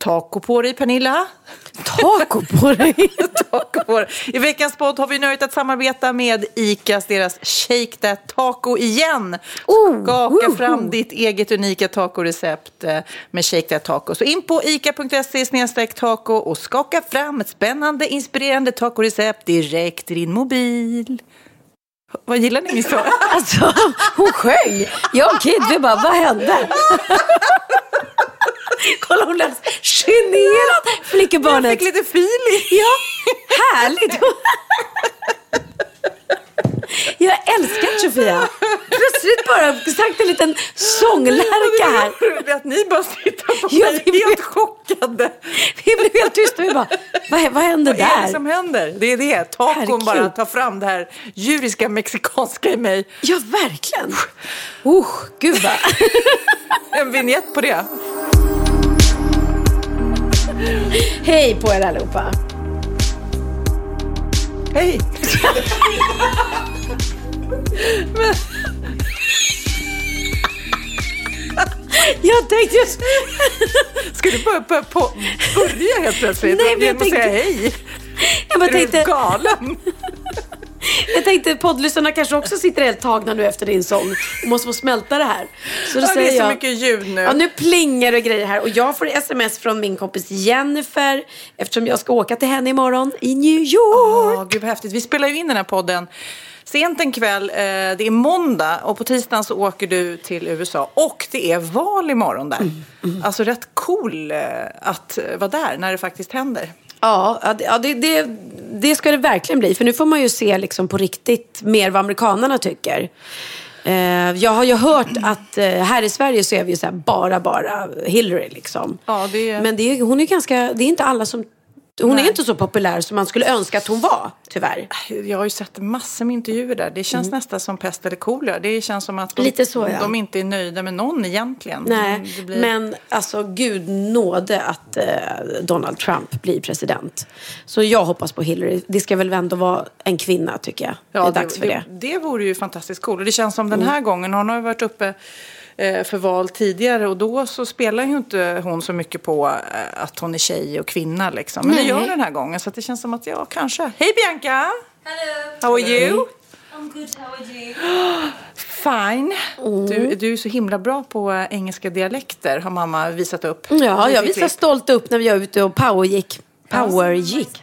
Taco på dig Pernilla. Taco på dig? Taco på dig. I veckans podd har vi nöjet att samarbeta med ICAs, deras Shake That Taco igen. Oh, Skaka woho. fram ditt eget unika tacorecept eh, med Shake That Taco. Så in på ica.se taco och skaka fram ett spännande, inspirerande tacorecept direkt till din mobil. Vad gillar ni min svar? Alltså, hon sjöng. Jag och Kid, vi bara, vad hände? Kolla, hon lät generad Jag flickebarnet. fick lite feeling. Ja, härligt. Jag älskar Sofia. Plötsligt bara sagt en liten sånglärka här. här. Att ni bara sitter på Ja, mig vi helt vet. chockade. Vi blev helt tysta. Vi bara, vad, vad hände Vad är det där? som händer? Det är det. Tacon Herregud. bara tar fram det här djuriska mexikanska i mig. Ja, verkligen. Uh, gud vad. En vignett på det. Hej på er allihopa. Hej! Jag tänkte just... Ska du börja, börja, på, börja helt plötsligt Nej, men jag att säga tänkte- hej? Jag bara Är du tänkte, galen? Jag tänkte poddlyssnarna kanske också sitter helt tagna nu efter din sång och måste få smälta det här. Så då Ja, det säger är så jag, mycket ljud nu. Ja, nu plingar och grejer här och jag får sms från min kompis Jennifer eftersom jag ska åka till henne imorgon i New York. Åh, gud vad häftigt. Vi spelar ju in den här podden sent en kväll. Eh, det är måndag och på tisdagen så åker du till USA. Och det är val imorgon där. Alltså rätt cool eh, att vara där när det faktiskt händer. Ja, ja, det, det, det, ska det verkligen bli. För nu får man ju se liksom på riktigt mer vad amerikanerna tycker. Eh, jag har ju hört att eh, här i Sverige så är vi ju så bara, bara Hillary liksom. Ja, det är- Men det är, hon är ganska, det är inte alla som, hon Nej. är inte så populär som man skulle önska att hon var, tyvärr. Jag har ju sett massor med intervjuer där. Det känns nästan som pest eller kolera. Det känns som att de, Mm. Lite så, ja. de inte är nöjda med någon egentligen. Nej, Det blir- men alltså gud nåde att eh, Donald Trump blir president. Så jag hoppas på Hillary. Det ska väl ändå vara en kvinna tycker jag. det är dags för det. Mm. det. Det vore ju fantastiskt coolt. Och det känns som den här gången, hon har ju varit uppe för val tidigare och då så spelar ju inte hon så mycket på eh, att hon är tjej och kvinna liksom. Men Nej. det gör den här gången så att det känns som att ja, kanske. Hej Bianca! Hello! How are you? I'm good, how are you? Fine. Mm. Du, du är så himla bra på eh, engelska dialekter har mamma visat upp. Ja, jag trick. stolt upp när vi var ute och powergick. Powergick.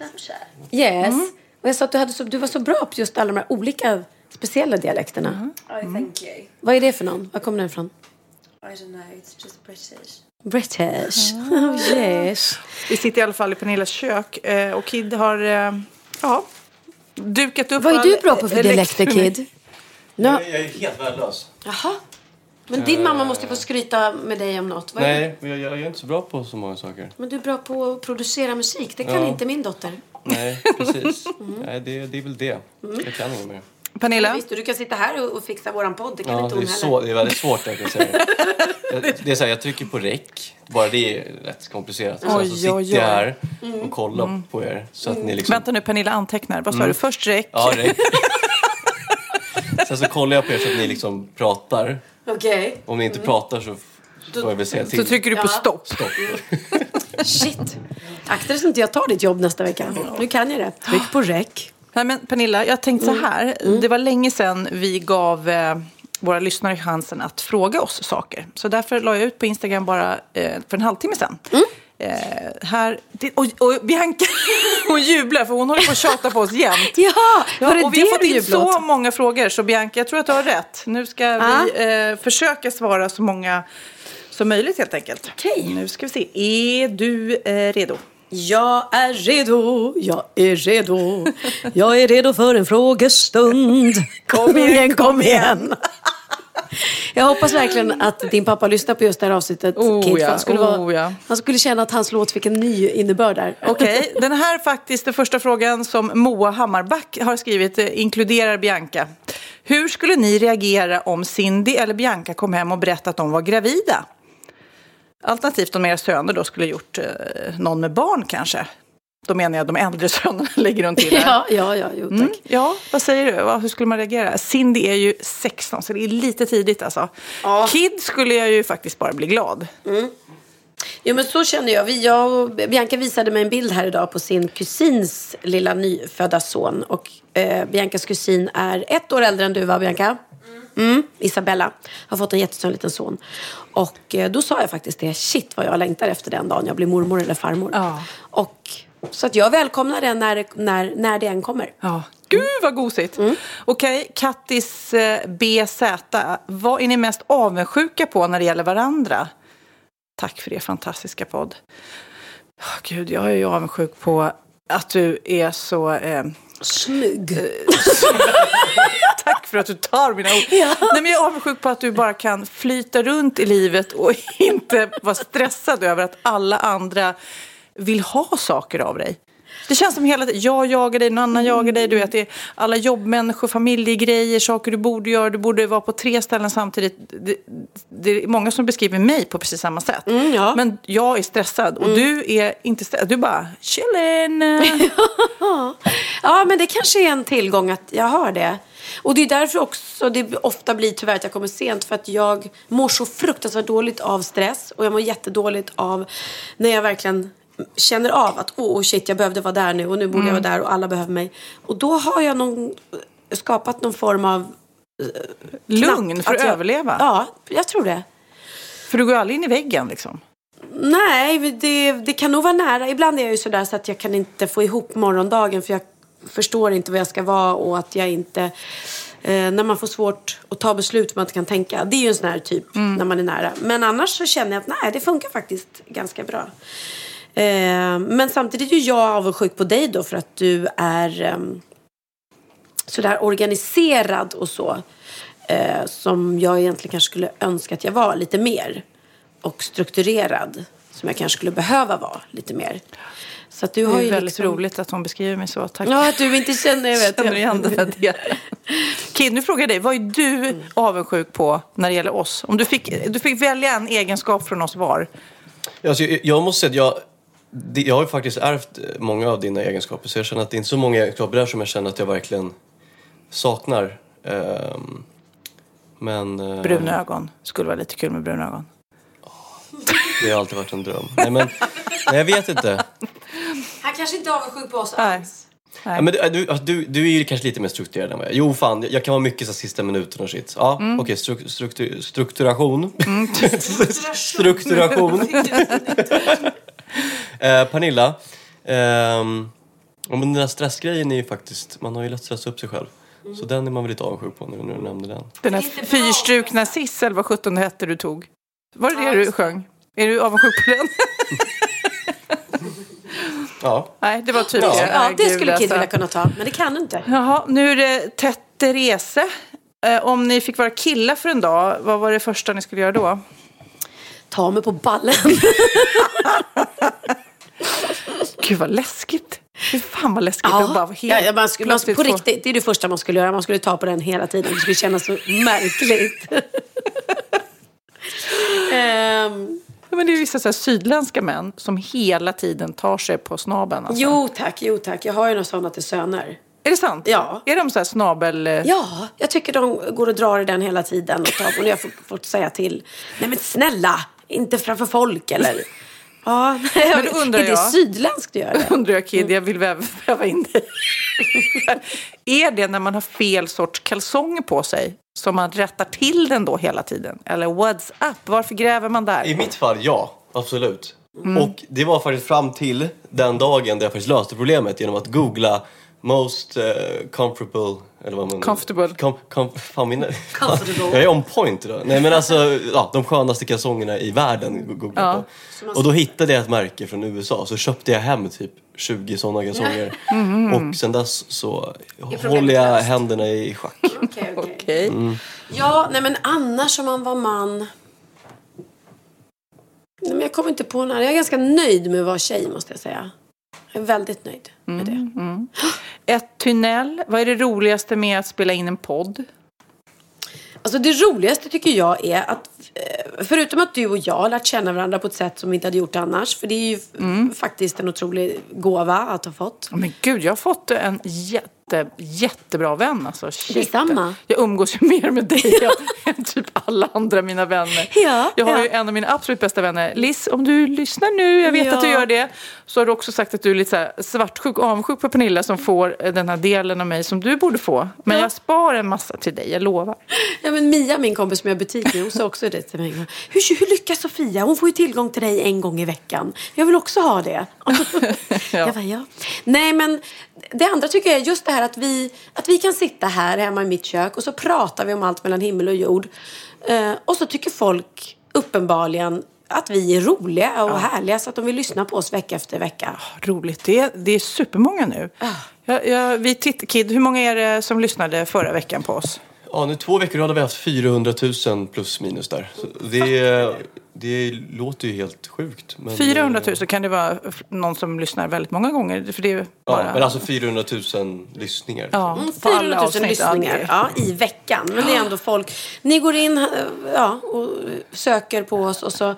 Yes. Och jag sa att du, hade så, du var så bra på just alla de här olika speciella dialekterna. Oh, thank you. Vad är det för någon? Var kommer den ifrån? I don't know, it's just British. British. Oh, yes. Vi sitter i alla fall i Pernillas kök eh, och Kid har eh, ja, dukat upp Vad är du bra på för dialekter. Kid? Nu, Jag är helt värdelös. jaha. Men din mamma måste få skryta med dig om något. Vad? Nej, men jag, jag är inte så bra på så många saker. Men du är bra på att producera musik. Det kan Ja. inte min dotter. Nej, precis. Nej, det, det är väl det. Jag kan inget mer. Pernilla? Visst, du kan sitta här och, och fixa våran podd. Det kan Ja, inte det, hon är heller. så, det är väldigt svårt jag kan säga. Jag- Det är så här, jag trycker på rec. Bara det är rätt komplicerat. Och sen Oj, så sitter jag här och kollar på er. Så att ni liksom... Vänta nu, Pernilla antecknar. Vad sa Mm. du? Först räck. Ja, rec. Sen så kollar jag på er så att ni liksom pratar. Okej. Om ni inte pratar så får jag väl säga till. Så trycker du på Ja. stopp. Stopp. Shit. Akta dig så inte jag tar ditt jobb nästa vecka. Nu kan jag det. Tryck på rec. Nej, men Pernilla, jag tänkte så här. Det var länge sedan vi gav eh, våra lyssnare chansen att fråga oss saker. Så därför la jag ut på Instagram bara eh, för en halvtimme sedan. Eh, här, det, och, och Bianca, hon jublar för hon håller på att tjata på oss jämt. Ja, var det och vi har fått in så många frågor så Bianca, jag tror att du har rätt. Nu ska Ja. vi eh, försöka svara så många som möjligt helt enkelt. Okej. Nu ska vi se. Är du eh, redo? Jag är redo, jag är redo. Jag är redo för en frågestund. Kom igen, kom igen. Jag hoppas verkligen att din pappa lyssnar på just det här avsnittet, Oh, för ja, Han skulle, vara, oh, ja. han skulle känna att hans låt fick en ny innebörd där. Okej, den här faktiskt, den första frågan som Moa Hammarback har skrivit eh, inkluderar Bianca. Hur skulle ni reagera om Cindy eller Bianca kom hem och berättade att de var gravida? Alternativt om era söner då skulle gjort eh, någon med barn kanske. Då menar jag de äldre sönerna lägger hon till här. Ja, ja, ja, jo tack. Mm, ja, vad säger du? Hur skulle man reagera? Cindy är ju 16 så det är lite tidigt alltså. Kid skulle jag ju faktiskt bara bli glad. Jo men så känner jag. Vi, jag och Bianca visade mig en bild här idag på sin kusins lilla nyfödda son. Och eh, Biancas kusin är ett år äldre än du va Bianca? Mm. Isabella har fått en jättesöt liten son. Och eh, då sa jag faktiskt det. Shit vad jag längtar efter den dagen jag blir mormor eller farmor. Ja. Och, så att jag välkomnar den när, när, när det än kommer. Ja. Gud vad gosigt! Okej, Kattis eh, BZ. Vad är ni mest avundsjuka på när det gäller varandra? Tack för er fantastiska podd. Oh, Gud, jag är ju avundsjuk på att du är så... Eh, Snygg. tack för att du tar mina ord. Nej, men jag är avundsjuk på att du bara kan flyta runt i livet och inte vara stressad över att alla andra vill ha saker av dig. Det känns som hela tiden, jag jagar dig, någon annan jagar dig. Du vet, det är alla jobbmänniskor, familjegrejer, saker du borde göra. Du borde vara på tre ställen samtidigt. Det, det är många som beskriver mig på precis samma sätt. ja. Men jag är stressad och du är inte stressad. Du bara, chillen. Ja, men det kanske är en tillgång att jag har det. Och det är därför också det ofta blir tyvärr att jag kommer sent. För att jag mår så fruktansvärt dåligt av stress. Och jag mår jättedåligt av när jag verkligen känner av att åh oh, shit, jag behövde vara där nu och nu borde jag vara där och alla behöver mig. Och då har jag någon, skapat någon form av Lugn knapp för att jag, överleva. Ja, jag tror det. För du går aldrig in i väggen liksom. Nej, det, det kan nog vara nära. Ibland är jag ju sådär så att jag kan inte få ihop morgondagen för jag förstår inte vad jag ska vara och att jag inte... Eh, när man får svårt att ta beslut man inte kan tänka. Det är ju en sån här typ när man är nära. Men annars så känner jag att nej, det funkar faktiskt ganska bra. Eh, men samtidigt är jag avundsjuk på dig då för att du är ehm, sådär organiserad och så. Eh, som jag egentligen kanske skulle önska att jag var lite mer. Och strukturerad. Som jag kanske skulle behöva vara lite mer. Så att du Det har är ju väldigt liksom... roligt att hon beskriver mig så. Tack. Ja, att du inte känner, jag vet. Känner igen den här delen. Kid, nu frågar jag dig. Vad är du avundsjuk på när det gäller oss? Om du fick, du fick välja en egenskap från oss var. Alltså, jag, jag måste säga att jag, jag har ju faktiskt ärvt många av dina egenskaper så jag känner att det är inte så många egenskaper där som jag känner att jag verkligen saknar. Ehm, men... eh, Bruna ögon. Skulle vara lite kul med bruna ögon. Det har alltid varit en dröm. Nej, men, nej, jag vet inte. Han kanske inte är avundsjuk på oss Nej. alls. Ja, men du, du, alltså, du, du är ju kanske lite mer strukturerad än vad jag är. Jo, fan, jag kan vara mycket så här, sista minuten och shit. Ja, Mm. okej, struk, struktur, strukturation. strukturation. eh, Pernilla, ja, men den där stressgrejen är ju faktiskt, man har ju lätt stressa upp sig själv. Så den är man väl lite avundsjuk på nu när du nämnde den. Den här fyrstrukna Sis, eller vad sjutton det hette du tog. Var det det du sjöng? Är du avundsjuk på den? Ja. Nej, det var typ Ja. det. Ja, det skulle Kid alltså. vilja kunna ta, men det kan du inte. Jaha, nu är det Tett Therese. Eh, om ni fick vara killar för en dag, vad var det första ni skulle göra då? Ta mig på ballen. Gud vad läskigt. Fy fan vad läskigt. att bara helt ja, ja, man skulle, man, på riktigt, det är det första man skulle göra. Man skulle ta på den hela tiden. Det skulle kännas så märkligt. Ja, men det är vissa så sydländska män som hela tiden tar sig på snabeln. Alltså. jo tack, jo tack. Jag har ju några sådana till söner. Är det sant? Ja. Är de så här snabel... eh, Ja, jag tycker de går och drar i den hela tiden. Och, tar, och jag har fått, fått säga till. Nej men snälla, inte framför folk eller. Ja, Men då undrar är det jag- sydländskt att göra det? undrar jag Kid, jag vill väva, väva in dig. är det när man har fel sorts kalsonger på sig som man rättar till den då hela tiden? Eller what's up? Varför gräver man där? I mitt fall, ja. Absolut. Och det var faktiskt fram till den dagen där jag faktiskt löste problemet genom att googla most eh, comfortable... Eller vad man... Comfortable. Com, com, fan, min, Comfortable. jag är on point idag. Nej men alltså, ja, de skönaste kalsongerna i världen googlade Ja. på. Och då hittade jag ett märke från USA. Så köpte jag hem typ 20 sådana kalsonger. Och sen dess så håller jag händerna i schack. Okej, okej. Okej. Ja, nej men annars om man var man... Nej, men jag kommer inte på några. Jag är ganska nöjd med att vara tjej måste jag säga. Jag är väldigt nöjd med det. Ett tunnel. Vad är det roligaste med att spela in en podd? Alltså det roligaste tycker jag är att eh, förutom att du och jag har lärt känna varandra på ett sätt som vi inte hade gjort annars. För det är ju Mm. faktiskt en otrolig gåva att ha fått. Men gud, jag har fått en jätte, jättebra vän. Alltså. Shit. Detsamma. Jag umgås ju mer med dig än, än typ alla andra mina vänner. Ja, jag har ja. ju en av mina absolut bästa vänner, Liz, om du lyssnar nu, jag vet Ja. att du gör det, så har du också sagt att du är lite så här svartsjuk och avundsjuk på Pernilla som får eh, den här delen av mig som du borde få. Men Ja. jag sparar en massa till dig, jag lovar. Ja, men Mia, min kompis som jag har butik med, hon sa också det till mig. Hur, hur lyckas Sofia? Hon får ju tillgång till dig en gång i veckan. Jag vill också ha det. Jag bara, ja. Nej, men det andra tycker jag är just det här att vi, att vi kan sitta här hemma i mitt kök och så pratar vi om allt mellan himmel och jord. Eh, och så tycker folk uppenbarligen att vi är roliga och härliga så att de vill lyssna på oss vecka efter vecka. Roligt, det är, det är supermånga nu. Ah. Jag, jag, vi titt, Kid, hur många är det som lyssnade förra veckan på oss? Ja, nu två veckor hade vi haft 400 000 plus minus där. Så det, det låter ju helt sjukt. Men, 400 000 kan det vara någon som lyssnar väldigt många gånger. För det är bara... Ja, men alltså 400 000 lyssningar. Ja, Mm, på alla 400 000 avsnitt. lyssningar Ja, i veckan. Men det är ändå folk. Ni går in eh, ja, och söker på oss och så.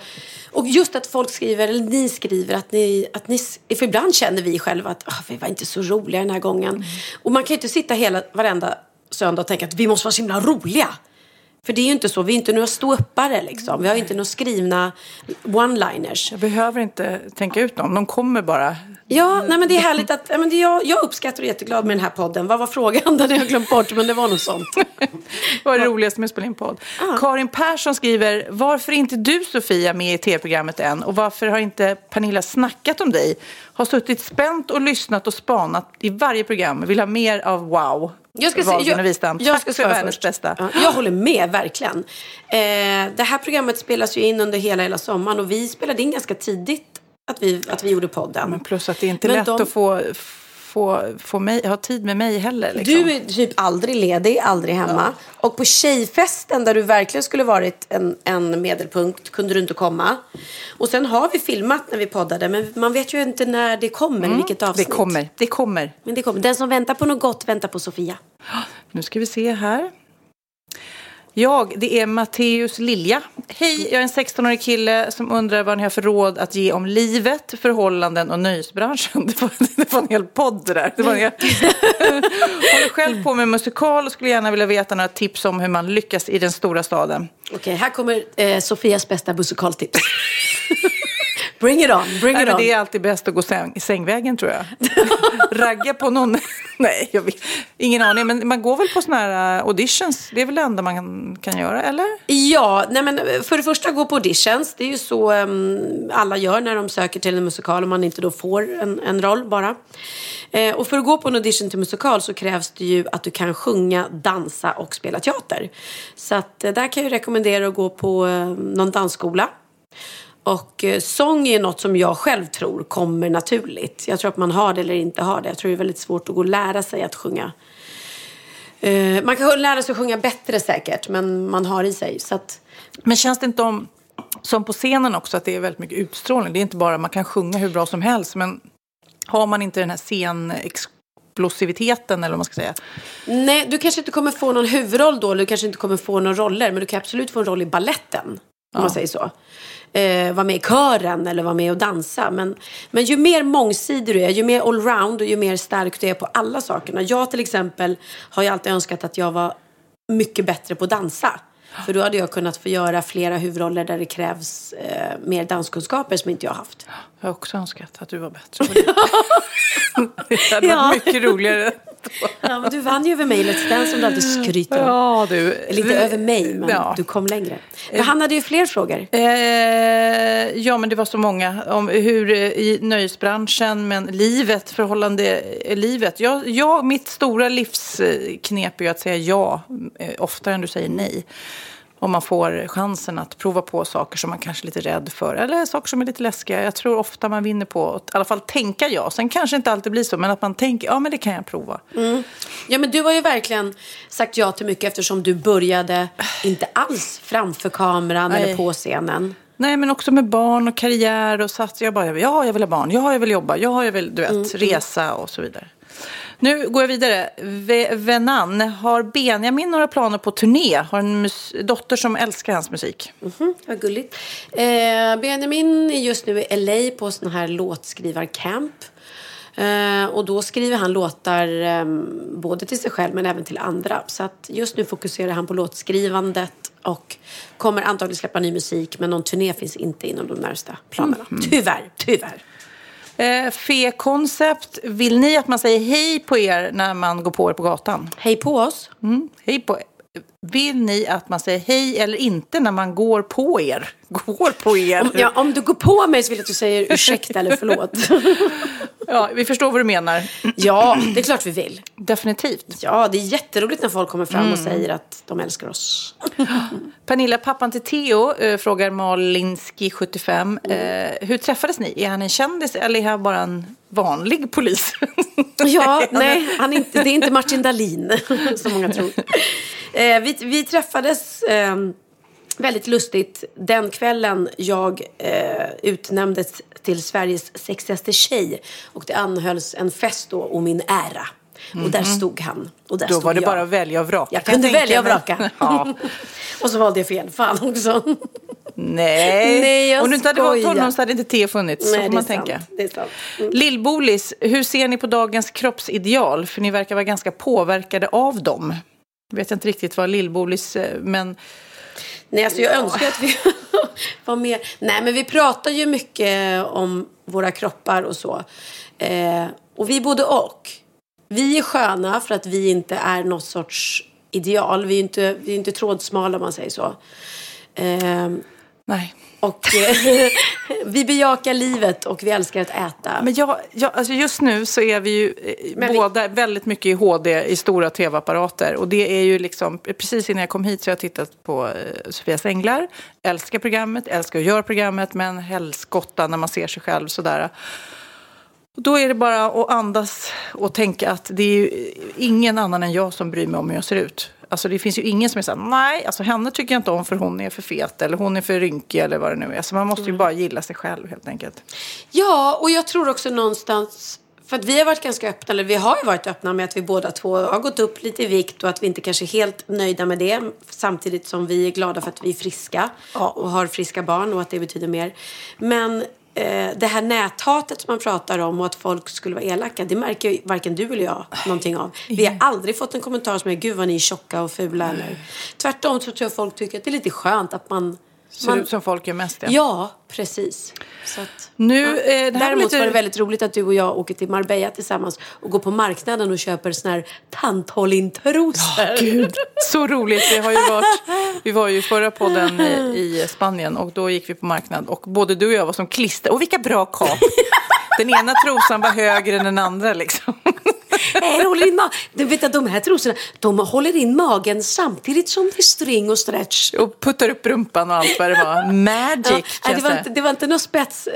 Och just att folk skriver, eller ni skriver att ni, att ni för ibland känner vi själva att ah, vi var inte så roliga den här gången. Och man kan ju inte sitta hela, varenda söndag och tänka att vi måste vara så himla roliga. För det är ju inte så, vi är inte några ståuppare liksom. Vi har ju inte några skrivna one-liners. Jag behöver inte tänka ut dem, de kommer bara. Ja, nej men det är härligt att, men jag, jag uppskattar och är jätteglad med den här podden. Vad var frågan? Den har jag glömt bort, men det var något sånt. Vad är det roligaste med att spela in podd? Karin Persson skriver, varför är inte du Sofia med i tv-programmet än? Och varför har inte Pernilla snackat om dig? Har suttit spänt och lyssnat och spanat i varje program. Vill ha mer av wow. Jag ska, se, Wahlgren jag, och Wistam. jag ska världens först. bästa. Ja, jag håller med, verkligen. Eh, det här programmet spelas ju in under hela, hela sommaren och vi spelade in ganska tidigt att vi, att vi gjorde podden. Men plus att det är inte Men lätt de- att få, få, få mig, ha tid med mig heller. Liksom. Du är typ aldrig ledig, aldrig hemma. Och på tjejfesten där du verkligen skulle varit en, en medelpunkt kunde du inte komma. Och sen har vi filmat när vi poddade men man vet ju inte när det kommer, vilket det avsnitt. kommer, det kommer. Men det kommer. Den som väntar på något gott väntar på Sofia. Nu ska vi se här. Jag, det är Matteus Lilja. Hej, jag är en 16-årig kille som undrar vad ni har för råd att ge om livet, förhållanden och nöjesbranschen. Det var, det var en hel podd det där. Det var en hel... Håller själv på med musikal och skulle gärna vilja veta några tips om hur man lyckas i den stora staden. Okej, här kommer eh, Sofias bästa musikaltips. bring it on, bring Nej, it men on. det är alltid bäst att gå säng, sängvägen tror jag. Ragga på någon. Nej, jag vet. ingen aning. Men man går väl på såna här eh, auditions. Det är väl det enda man kan, göra, eller? Ja, nej men för det första gå på auditions. Det är ju så um, alla gör när de söker till en musikal om man inte då får en, en roll bara. Eh, och för att gå på en audition till musikal så krävs det ju att du kan sjunga, dansa och spela teater. Så att eh, där kan jag rekommendera att gå på eh, någon dansskola. Och eh, sång är något som jag själv tror kommer naturligt. Jag tror att man har det eller inte har det. Jag tror det är väldigt svårt att gå och lära sig att sjunga. Eh, man kan lära sig att sjunga bättre säkert, men man har i sig. Så att, Men känns det inte om, som på scenen också, att det är väldigt mycket utstrålning? Det är inte bara, man kan sjunga hur bra som helst, men har man inte den här scenexplosiviteten, eller vad man ska säga? nej, du kanske inte kommer få någon huvudroll då, eller du kanske inte kommer få någon roller, men du kan absolut få en roll i balletten. Om man säger så. Eh, vara med i kören eller vara med och dansa. Men, men ju mer mångsidig du är, ju mer allround och ju mer stark du är på alla sakerna. Jag till exempel har ju alltid önskat att jag var mycket bättre på att dansa. För då hade jag kunnat få göra flera huvudroller där det krävs eh, mer danskunskaper som inte jag har haft. Jag har också önskat att du var bättre på det. det hade Ja. varit mycket roligare. Ja, men du vann ju över mig Let's Dance som du alltid skryter om. Ja, du. Eller inte över mig, men Ja. du kom längre. Men han hade ju fler frågor. Eh, ja, men det var så många om hur eh, i nöjesbranschen, men livet, förhållande, eh, livet. Jag, jag, mitt stora livsknep är ju att säga ja eh, oftare än du säger nej. Om man får chansen att prova på saker som man kanske är lite rädd för eller saker som är lite läskiga. Jag tror ofta man vinner på att i alla fall tänka ja. Sen kanske inte alltid blir så, men att man tänker ja, men det kan jag prova. Ja, men du har ju verkligen sagt ja till mycket eftersom du började inte alls framför kameran Nej. eller på scenen. Nej, men också med barn och karriär och sats. Jag bara, ja, jag vill ha barn, ja, jag vill jobba, ja, jag vill, du vet, resa och så vidare. Nu går jag vidare. Ve- Venan, har Benjamin några planer på turné? Har en dotter som älskar hans musik? Mm, vad gulligt. Eh, Benjamin är just nu i LA på sån här låtskrivarcamp. Eh, och då skriver han låtar eh, både till sig själv men även till andra. Så att just nu fokuserar han på låtskrivandet och kommer antagligen släppa ny musik men någon turné finns inte inom de närmsta planerna. Tyvärr, tyvärr. Eh, Fe Concept, vill ni att man säger hej på er när man går på er på gatan? Hej på oss. Mm, hej på Vill ni att man säger hej eller inte när man går på er? Går på er? Om, ja, om du går på mig så vill jag att du säger ursäkta eller förlåt. Ja, vi förstår vad du menar. ja, det är klart vi vill. Definitivt. Ja, det är jätteroligt när folk kommer fram och säger att de älskar oss. Pernilla, pappan till Theo, eh, frågar Malinski75. Eh, hur träffades ni? Är han en kändis eller är han bara en vanlig polis? Ja, nej, han är inte, det är inte Martin Dahlin som många tror. Eh, vi, vi träffades eh, väldigt lustigt den kvällen jag eh, utnämndes till Sveriges sexigaste tjej. Och det anhölls en fest då om min ära. Och där stod han. Och där Då var det jag. bara att välja och vraka. Jag kunde tänka välja och vraka. Ja. och så valde jag fel fan också. Nej, Nej, jag om du inte hade valt honom så hade inte Theo funnits. Så Nej, får det är man sant. tänka. Mm. Lillbolis, hur ser ni på dagens kroppsideal? För ni verkar vara ganska påverkade av dem. Jag vet inte riktigt vad Lillbolis, eh, men Nej, alltså jag önskar att vi var mer... Nej, men vi pratar ju mycket om våra kroppar och så. Eh, och vi är både och. Vi är sköna för att vi inte är något sorts ideal. Vi är inte, vi är inte trådsmala om man säger så. Eh, nej. Och eh, vi bejakar livet och vi älskar att äta. Men jag, jag, alltså just nu så är vi ju eh, Men vi- båda väldigt mycket i HD i stora tv-apparater. Och det är ju liksom, precis innan jag kom hit så har jag tittat på eh, Sofias Änglar. Älskar programmet, älskar att göra programmet, men helskotta när man ser sig själv sådär. Då är det bara att andas och tänka att det är ingen annan än jag som bryr mig om hur jag ser ut. Alltså det finns ju ingen som är såhär, nej, alltså henne tycker jag inte om för hon är för fet eller hon är för rynkig eller vad det nu är. Så man måste Mm. ju bara gilla sig själv helt enkelt. Ja, och jag tror också någonstans... För att vi har varit ganska öppna, eller vi har ju varit öppna med att vi båda två har gått upp lite i vikt och att vi inte kanske är helt nöjda med det. Samtidigt som vi är glada för att vi är friska och har friska barn och att det betyder mer. Men det här näthatet som man pratar om och att folk skulle vara elaka, det märker ju varken du eller jag någonting av. Vi har aldrig fått en kommentar som är gud vad ni är tjocka och fula. Eller. Tvärtom så tror jag folk tycker att det är lite skönt att man... Ser man ut som folk gör mest. Ja, precis. Så att, Nu, ja. eh, det Däremot lite- var det väldigt roligt att du och jag åker till Marbella tillsammans och går på marknaden och köper såna här tanthållintrosor. Gud, så roligt. Vi, har ju varit, vi var ju förra podden i, i Spanien och då gick vi på marknad och både du och jag var som klister. Och vilka bra kap! Den ena trosan var högre än den andra liksom. Det håller in ma- du vet att de här trosorna, de håller in magen samtidigt som det är string och stretch. Och puttar upp rumpan och allt vad det var. Magic Ja, det, var inte, det var inte någon spets eh,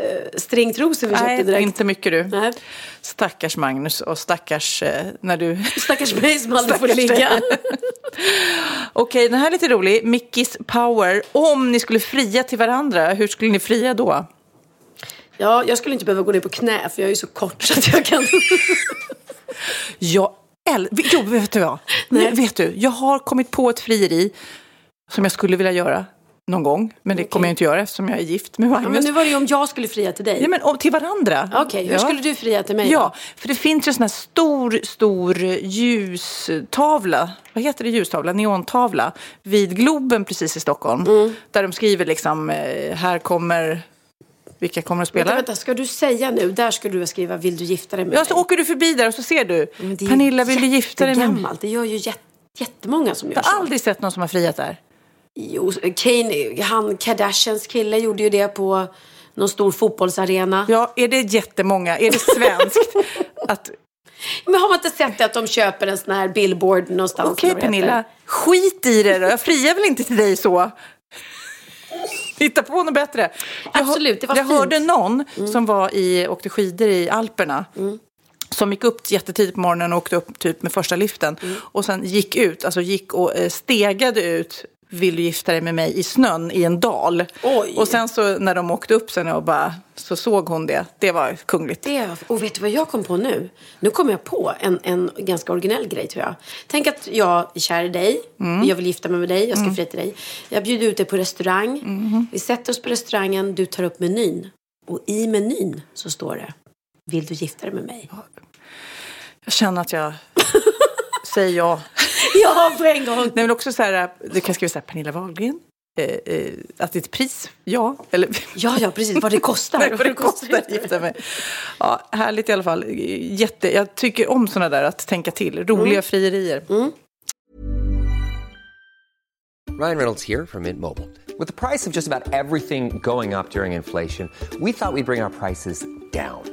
vi köpte direkt. inte mycket du. Nej. Stackars Magnus och stackars eh, när du... Stackars mig som aldrig får ligga. Okej, den här är lite rolig. Mickis Power. Om ni skulle fria till varandra, hur skulle ni fria då? Ja, jag skulle inte behöva gå ner på knä för jag är ju så kort så att jag kan... Jag äl- Jo, vet du vad? Nej. vet du, jag har kommit på ett frieri som jag skulle vilja göra. någon gång. Men det kommer jag inte göra eftersom jag är gift med Ja, Magnus. men nu var det ju om jag skulle fria till dig. Ja, men om- till varandra. Okej, hur skulle du fria till mig? då? Ja, för det finns ju en sån här stor, stor ljustavla. Vad heter det ljustavla? Neontavla. Vid Globen precis i Stockholm. Mm. Där de skriver liksom, eh, här kommer, vilka kommer att spela? Vänta, vänta, ska du säga nu, där ska du skriva vill du gifta dig med Ja, så mig? åker du förbi där och så ser du. Men det är ju Pernilla, vill du gifta dig med mig? Det gör ju jätt, jättemånga som gör Jag har så. aldrig sett någon som har friat där. Jo, Kane, han Kardashians kille gjorde ju det på någon stor fotbollsarena. Ja, är det jättemånga? Är det svenskt? att, Men har man inte sett det att de köper en sån här billboard någonstans? Okej Pernilla, skit i det då. Jag friar väl inte till dig så. Hitta på något bättre. Jag, Absolut, det var Jag fint. hörde någon som var i, åkte skidor i Alperna. Som gick upp jättetidigt på morgonen och åkte upp typ med första liften. Och sen gick ut, alltså gick och eh, stegade ut vill du gifta dig med mig i snön i en dal. Oj. Och sen så när de åkte upp sen och bara, så såg hon det. Det var kungligt. Det, och vet du vad jag kom på nu? Nu kom jag på en, en ganska originell grej tror jag. Tänk att jag är kär i dig. Mm. Jag vill gifta mig med dig. Jag ska fria till dig. Jag bjuder ut dig på restaurang. Mm-hmm. Vi sätter oss på restaurangen. Du tar upp menyn. Och i menyn så står det. Vill du gifta dig med mig? Jag känner att jag säger ja. Ja, på en gång. Nej, men också så här, du kan skriva så här, Pernilla Wahlgren. Eh, eh, att det är ett pris, ja. Eller Ja, ja, precis. Vad det kostar. Nej, vad det kostar att gifta mig. Ja, härligt i alla fall. Jätte, jag tycker om sådana där, att tänka till. Roliga frierier. Ryan Reynolds here from Mint Mobile. With the price of just about everything going up during inflation, we thought we'd bring our prices down.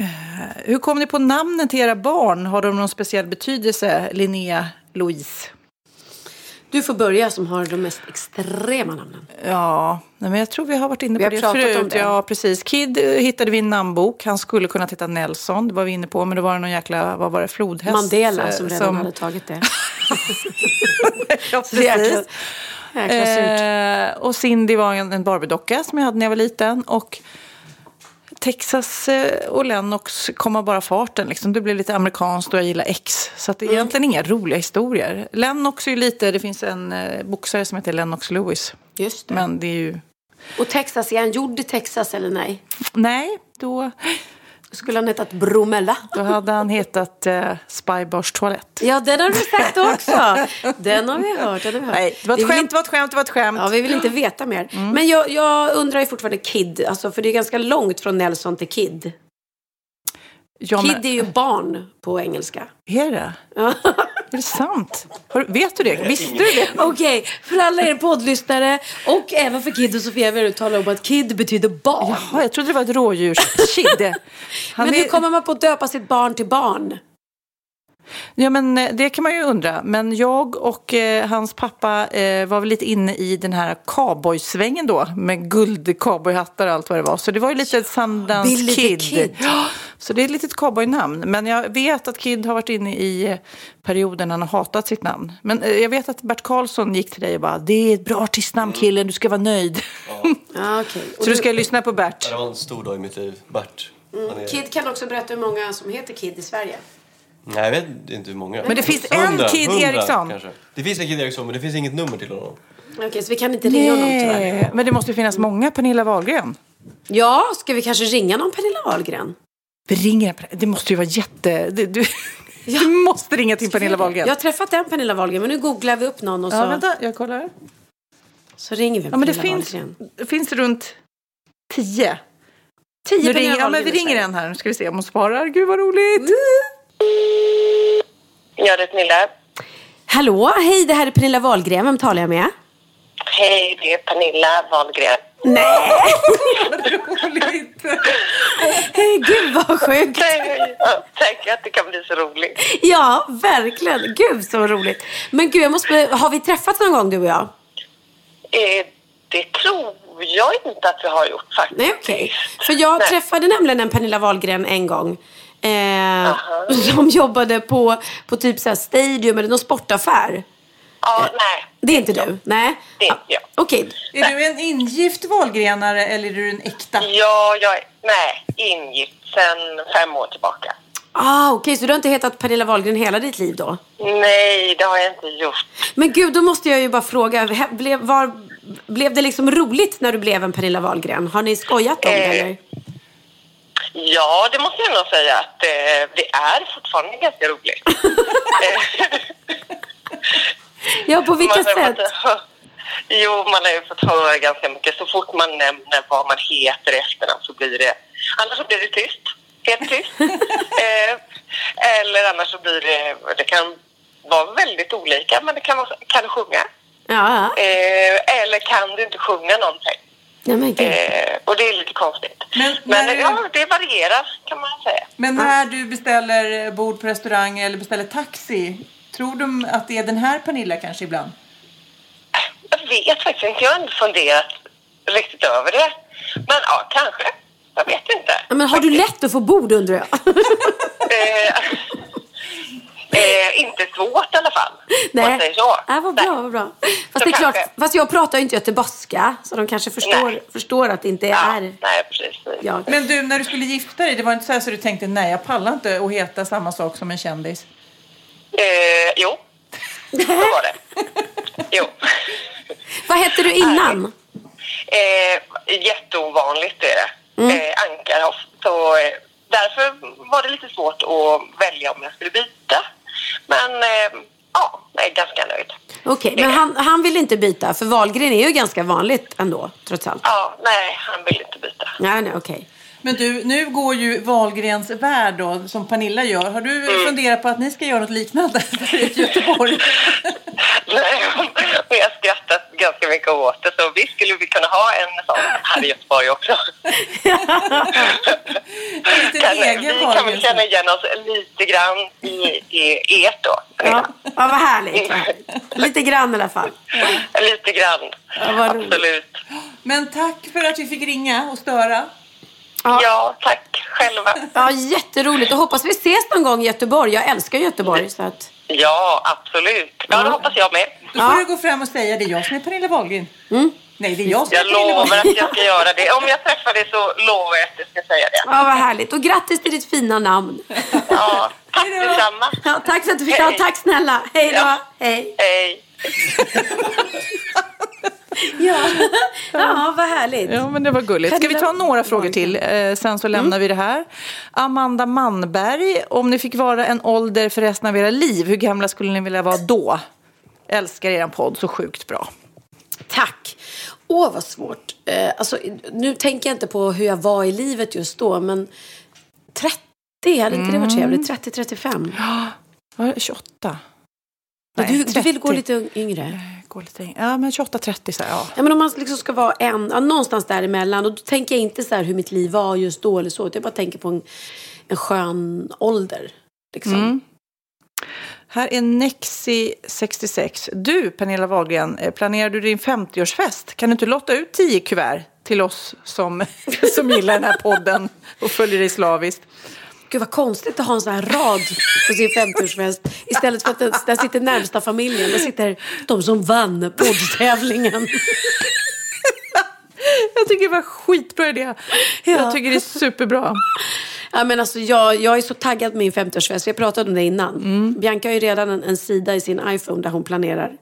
Eh, hur kom ni på namnen till era barn? Har de någon speciell betydelse, Linnea, Louise? Du får börja som har de mest extrema namnen. Ja, men jag tror vi har varit inne Vi på har det pratat om förut. det. Ja, precis. Kid eh, hittade vi i en namnbok. Han skulle kunna heta Nelson, det var vi inne på. Men då var det någon jäkla, vad var det, flodhäst? Mandela eh, som redan hade tagit det. ja, Så jäkla- precis. jäkla surt. Eh, och Cindy var en, en Barbie-docka som jag hade när jag var liten. Och Texas eh, och Lennox kom av bara farten. Liksom. Det blev lite amerikanskt och jag gillar X. Så det är egentligen inga roliga historier. Lennox är ju lite, det finns en eh, boxare som heter Lennox Lewis. Just det. Men det är ju, Och Texas, är han gjord i Texas eller nej? nej, då, Skulle han hetat Bromella? då hade han hetat eh, Spybars toalett. Ja, den har du sagt också. Den har vi hört. Den har vi hört. Nej, det var Vi ett vill skämt, det var ett skämt, det var ett skämt. Ja, vi vill inte veta mer. Mm. Men jag, jag undrar ju fortfarande Kid, alltså, för det är ganska långt från Nelson till Kid. Ja, Kid men- är ju barn på engelska. Är det? Är det sant? Har, vet du det? Visste du det? Okej, för alla er poddlyssnare och även för Kid och Sofia vill jag tala om att Kid betyder barn. Ja, jag trodde det var ett rådjurskid. Men hur är- kommer man på att döpa sitt barn till barn? Ja, men eh, det kan man ju undra. Men jag och eh, hans pappa eh, var väl lite inne i den här cowboysvängen då. Med guld, cowboyhattar och allt vad det var. Så det var ju lite ett Sundance Kid. Kid. Ja, så det är ett litet cowboynamn. Men jag vet att Kid har varit inne i eh, perioden när han har hatat sitt namn. Men eh, jag vet att Bert Karlsson gick till dig och bara Det är ett bra artistnamn killen, du ska vara nöjd. Ja, okej. Och Så du ska lyssna på Bert. Det var en stor dag i mitt liv. Bert. Han är... Mm, Kid kan också berätta hur många som heter Kid i Sverige. Nej, jag vet inte hur många. Men det finns en Kid Eriksson. Kanske. Det finns en Kid Eriksson, men det finns inget nummer till honom. Okej, så vi kan inte ringa honom tyvärr. Nej, men det måste ju finnas många Pernilla Wahlgren. Ja, ska vi kanske ringa någon Pernilla Wahlgren? Vi ringer, det måste ju vara jätte... det- Du, du måste ringa till Pernilla Wahlgren. Jag har träffat en Pernilla Wahlgren, men nu googlar vi upp någon och så, Ja, vänta, jag kollar. så ringer vi Ja, men det Pernilla finns, Wahlgren. det finns runt tio. Tio Nu Pernilla ringer, ja, men vi Wahlgren ringer en här. Nu ska vi se om hon svarar. Gud vad roligt. Ja, det är Pernilla. Hallå, hej, det här är Pernilla Wahlgren. Vem talar jag med? Hej, det är Pernilla Wahlgren. Nej! vad roligt. Hej, gud vad sjukt. Tänk att det kan bli så roligt. Ja, verkligen. Gud så roligt. Men gud, jag måste... har vi träffats någon gång du och jag? Eh, det tror jag inte att vi har gjort faktiskt. Nej, okej. För jag Nej. träffade nämligen en Pernilla Wahlgren en gång. Eh, som jobbade på, på typ så här Stadium eller någon sportaffär. Ja, nej. Det är inte du? Nej. Det är inte jag. Okej. Är du en ingift Wahlgrenare eller är du en äkta? Ja, jag är nej, ingift sedan fem år tillbaka. Ah, Okej, så du har inte hetat Pernilla Wahlgren hela ditt liv då? Nej, det har jag inte gjort. Men gud, då måste jag ju bara fråga. Blev, var, blev det liksom roligt när du blev en Pernilla Wahlgren? Har ni skojat om det Eh, eller? Ja, det måste jag nog säga att eh, det är fortfarande ganska roligt. Ja, på vilka sätt? fått Jo, man har ju fått höra ganska mycket. Så fort man nämner vad man heter i efternamn så blir det... Annars så blir det tyst. Helt tyst. eh, Eller annars så blir det, det kan vara väldigt olika, men det kan vara, kan du sjunga? Ja. Eh, eller kan du inte sjunga någonting? Nej, men. Eh, och det är lite konstigt. Men, Men när, ja, det varierar kan man säga. men när du beställer bord på restaurang eller beställer taxi, tror du att det är den här Pernilla kanske ibland? Jag vet faktiskt inte. Jag har inte funderat riktigt över det. Men ja, kanske. Jag vet inte. Ja, Men har du lätt att få bord undrar jag? Eh, inte svårt i alla fall. Säger så. Nej, vad bra, vad bra. Fast, det är kanske. klart, fast jag pratar ju inte göteborgska, så de kanske förstår, förstår att det inte är Nej, precis. jag. Men du, när du skulle gifta dig, det var inte så här så du tänkte nej, jag pallar inte att heta samma sak som en kändis? Eh, jo, så var det. Jo. Vad hette du innan? Eh, jätteovanligt är det. Mm. Eh, Ankarhoff. Så eh, därför var det lite svårt att välja om jag skulle byta. Men eh, ja, jag är ganska nöjd. Okej, men han, han vill inte byta, för Wahlgren är ju ganska vanligt ändå, trots allt. Ja, nej, han vill inte byta. Nej, nej, okej. Men du, nu går ju Wahlgrens värld då, som Pernilla gör. Har du Mm. funderat på att ni ska göra något liknande i Göteborg? Nej, jag har skrattat ganska mycket åt det. Så visst skulle vi kunna ha en sån här i Göteborg också. kan, egen vi kan väl känna igen oss lite grann i, i ert då. Ja, ja, vad härligt. Lite grann i alla fall. Lite grann. Ja, vad roligt. Absolut. Men tack för att vi fick ringa och störa. Ja. tack själva. Ja, jätteroligt. Och hoppas vi ses någon gång i Göteborg. Jag älskar Göteborg. Så att... Ja, absolut. Ja, det hoppas jag med. Då får du gå fram och säga det är jag som är Pernilla Wahlgren. Nej, det är jag som Jag lovar att jag ska göra det. Om jag träffar dig så lovar jag att jag ska säga det. Ja, vad härligt. Och grattis till ditt fina namn. Ja, tack detsamma. Ja, tack för att du fick ja, Tack snälla. Hej då. Ja. Hej. Hej. Ja. ja, vad härligt. Ja, men det var gulligt. Ska vi ta några frågor till? Eh, sen så lämnar vi det här. Amanda Manberg, om ni fick vara en ålder för resten av era liv, hur gamla skulle ni vilja vara då? Älskar er podd så sjukt bra. Tack. Åh, vad svårt. Eh, alltså, nu tänker jag inte på hur jag var i livet just då, men 30, hade inte det varit trevligt? 30-35? Ja, 28. Ja, Nej, du, du vill gå 30. lite yngre? Gå lite yngre. Ja, men 28-30 så här, ja. Ja, men om man liksom ska vara en, ja, någonstans däremellan. Och då tänker jag inte så hur mitt liv var just då eller så. utan Jag bara tänker på en, en skön ålder. Liksom. Mm. Här är Nexi 66. Du, Pernilla Wahlgren, eh, planerar du din 50-årsfest? Kan du inte lotta ut 10 kuvert till oss som, som gillar den här podden och följer dig slaviskt? Gud vad konstigt att ha en sån här rad på sin 50-årsfest. Istället för att den, där sitter närmsta familjen. Där sitter de som vann poddtävlingen. Jag tycker det var skitbra idé. Jag tycker det är superbra. Ja, men alltså, jag, jag är så taggad på min 50-årsfest. Vi pratat om det innan. Bianca har ju redan en, en sida i sin iPhone där hon planerar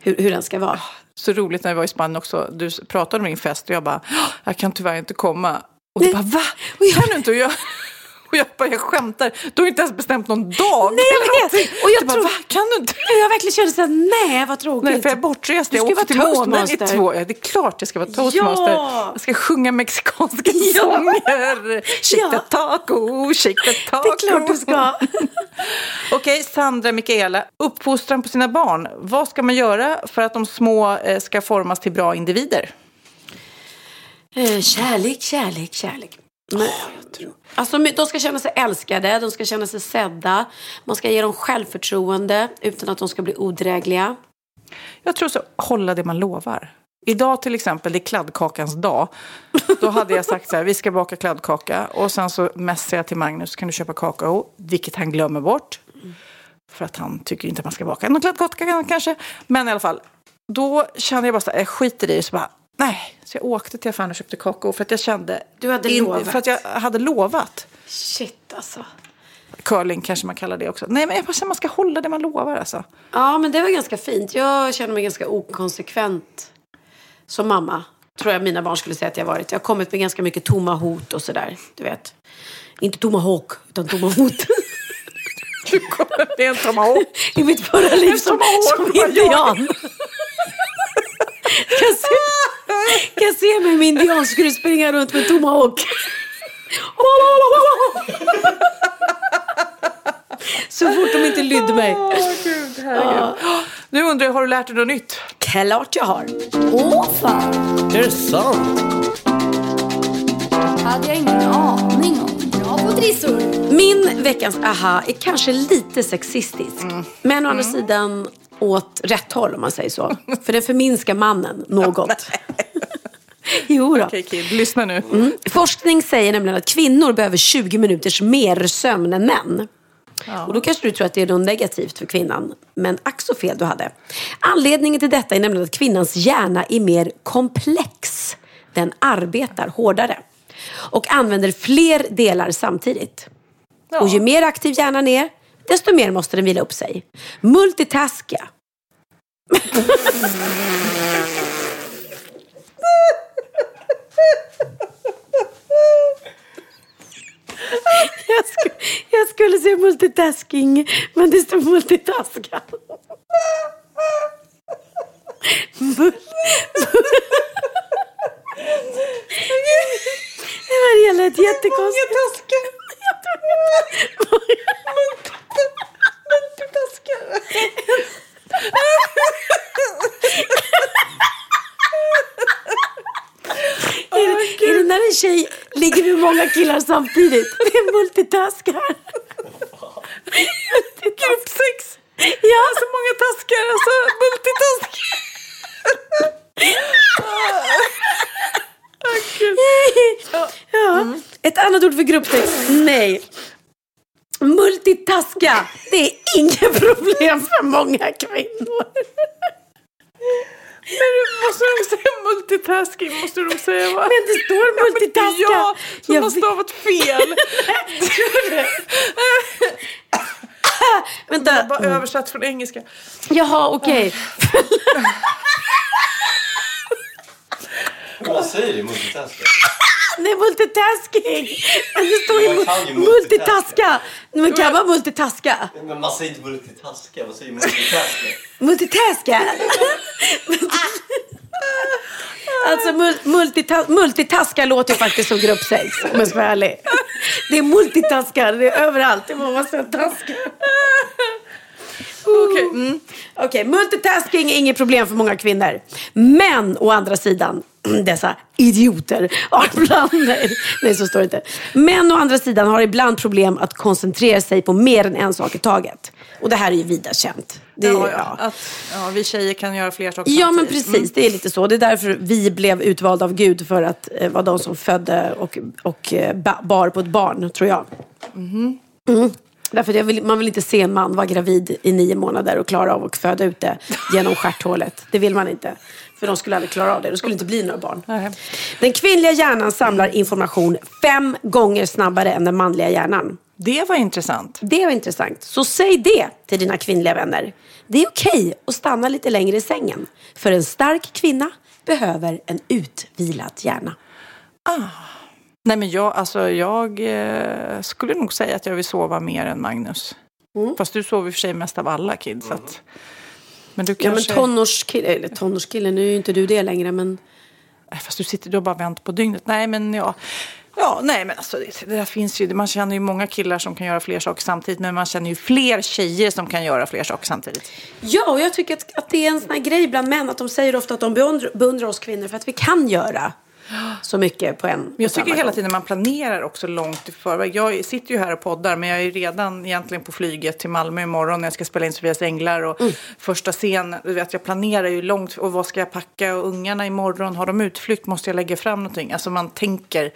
hur, hur den ska vara. Så roligt när vi var i Spanien också. Du pratade om din fest och jag bara, "Åh, jag kan tyvärr inte komma. Och du bara, va? Kan du inte? Och jag, och jag bara, jag skämtar. Du har inte ens bestämt någon dag. Nej, jag vet. Och jag du bara? Kan du inte? Jag verkligen kände såhär, nej vad tråkigt. Nej, för jag är bortrest. Jag åker till månen i två. Ja, det är klart jag ska vara toastmaster. Ja. Jag ska sjunga mexikanska Ja. sånger. Shake Ja. the taco, shake the taco. Det är klart du ska. Okej, Sandra Mikaela. Uppfostran på sina barn. Vad ska man göra för att de små eh, ska formas till bra individer? Eh, kärlek, kärlek, kärlek. Men, alltså, de ska känna sig älskade, de ska känna sig sedda. Man ska ge dem självförtroende utan att de ska bli odrägliga. Jag tror så, hålla det man lovar. Idag till exempel, det är kladdkakans dag. Då hade jag sagt så här, vi ska baka kladdkaka. Och sen så messar jag till Magnus, kan du köpa kakao? Vilket han glömmer bort. För att han tycker inte att man ska baka någon kladdkaka kanske. Men i alla fall, då kände jag bara så här, jag skiter i det. Så bara, nej. Så jag åkte till affären och köpte kakao för att jag kände... Du hade lovat. För att jag hade lovat. Shit alltså. Curling kanske man kallar det också. Nej, men jag bara man ska hålla det man lovar alltså. Ja, men det var ganska fint. Jag känner mig ganska okonsekvent som mamma. Tror jag mina barn skulle säga att jag varit. Jag har kommit med ganska mycket tomma hot och sådär. Du vet. Inte tomma hawk, utan tomma hot. Du kommer med en tomahawk. I mitt förra liv som, som indian. kan, jag se, mig med indian skulle du springa runt med tomahawk. Så fort de inte lydde mig. Åh, gud, herregud. Nu undrar jag, har du lärt dig något nytt? Klart jag har. Åh fan. Är det sant? hade jag ingen aning om. Bra på trissor. Min veckans aha är kanske lite sexistisk. Men å andra sidan åt rätt håll om man säger så. För den förminskar mannen något. jo då. Okej, Kid, lyssna nu. Mm. Forskning säger nämligen att kvinnor behöver 20 minuters mer sömn än män. Och då kanske du tror att det är något negativt för kvinnan. Men ack så fel du hade. Anledningen till detta är nämligen att kvinnans hjärna är mer komplex. Den arbetar hårdare. Och använder fler delar samtidigt. Och ju mer aktiv hjärnan är, desto mer måste den vila upp sig. Multitaska. Jag, sk jag skulle säga multitasking, men det står multitaska. Mul det var det lät jättekonstigt. Många taskar. Är det, är det när en tjej ligger med många killar samtidigt? Det är multitaskar. Gruppsex! Ja. Så många taskar, alltså multitask. Ja. Ett annat ord för gruppsex? Nej. Multitaska. Det är inget problem för många kvinnor. Men måste de säga multitasking? Måste de säga va? Men det står multitaska. Ja, som Jag har vet- stavat fel. Vänta. Bara översatt från engelska. Jaha, okej. Vad säger du? Multitaska? Nej, multitasking. Men det står ju Man kan ju mu- multitaska. Men kan man multitaska? Men man säger inte multitaska, vad säger multitaska? Multitaska. Alltså mul multita multitaska låter ju faktiskt som gruppsex om jag ska vara ärlig. Det är multitaskar, det är överallt. Det var massa taskar. Okej. Mm. Okej, multitasking är inget problem för många kvinnor. Men å andra sidan, dessa idioter har ibland, nej, nej så står det inte. Men å andra sidan har ibland problem att koncentrera sig på mer än en sak i taget. Och det här är ju vida känt. Det, Ja, ja. Att, ja, vi tjejer kan göra fler saker Ja, men precis. Mm. Det är lite så. Det är därför vi blev utvalda av Gud för att eh, vara de som födde och, och eh, ba- bar på ett barn, tror jag. Mhm. Mm. Därför vill, man vill inte se en man vara gravid i nio månader och klara av att föda ut det genom stjärthålet. Det vill man inte. För de skulle aldrig klara av det. Det skulle inte bli några barn. Den kvinnliga hjärnan samlar information fem gånger snabbare än den manliga hjärnan. Det var intressant. Det var intressant. Så säg det till dina kvinnliga vänner. Det är okej att stanna lite längre i sängen. För en stark kvinna behöver en utvilad hjärna. Nej, men jag, alltså, jag eh, skulle nog säga att jag vill sova mer än Magnus. Mm. Fast du sover i och för sig mest av alla kids. Att, men du Ja, men kanske... tonårskille, eller tonårskille, nu är ju inte du det längre, men... Fast du sitter du har bara vänt på dygnet. Nej, men ja. Ja, nej, men alltså det, det finns ju. Man känner ju många killar som kan göra fler saker samtidigt. Men man känner ju fler tjejer som kan göra fler saker samtidigt. Ja, och jag tycker att, att det är en sån här grej bland män, att de säger ofta att de beundrar, beundrar oss kvinnor för att vi kan göra så mycket på en jag tycker hela gång. tiden man planerar också långt i förväg. Jag sitter ju här och poddar men jag är redan egentligen på flyget till Malmö imorgon när jag ska spela in Sofias Änglar och Mm. första scen. Du vet, jag planerar ju långt och vad ska jag packa och ungarna imorgon, har de utflykt, måste jag lägga fram någonting? Alltså man tänker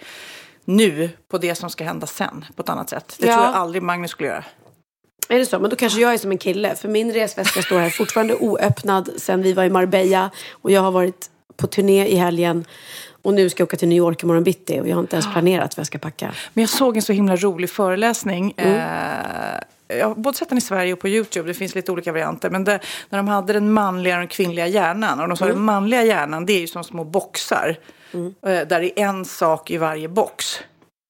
nu på det som ska hända sen på ett annat sätt. Det Ja. tror jag aldrig Magnus skulle göra. Är det så? Men då kanske jag är som en kille. För min resväska står här fortfarande oöppnad sen vi var i Marbella. Och jag har varit på turné i helgen. Och nu ska jag åka till New York imorgon bitti. Och jag har inte ens planerat vad jag ska packa. Men jag såg en så himla rolig föreläsning. Mm. Eh, jag har både sett den i Sverige och på YouTube. Det finns lite olika varianter. Men det, när de hade den manliga och den kvinnliga hjärnan. Och de sa Mm. den manliga hjärnan det är ju som små boxar. Eh, där det är en sak i varje box.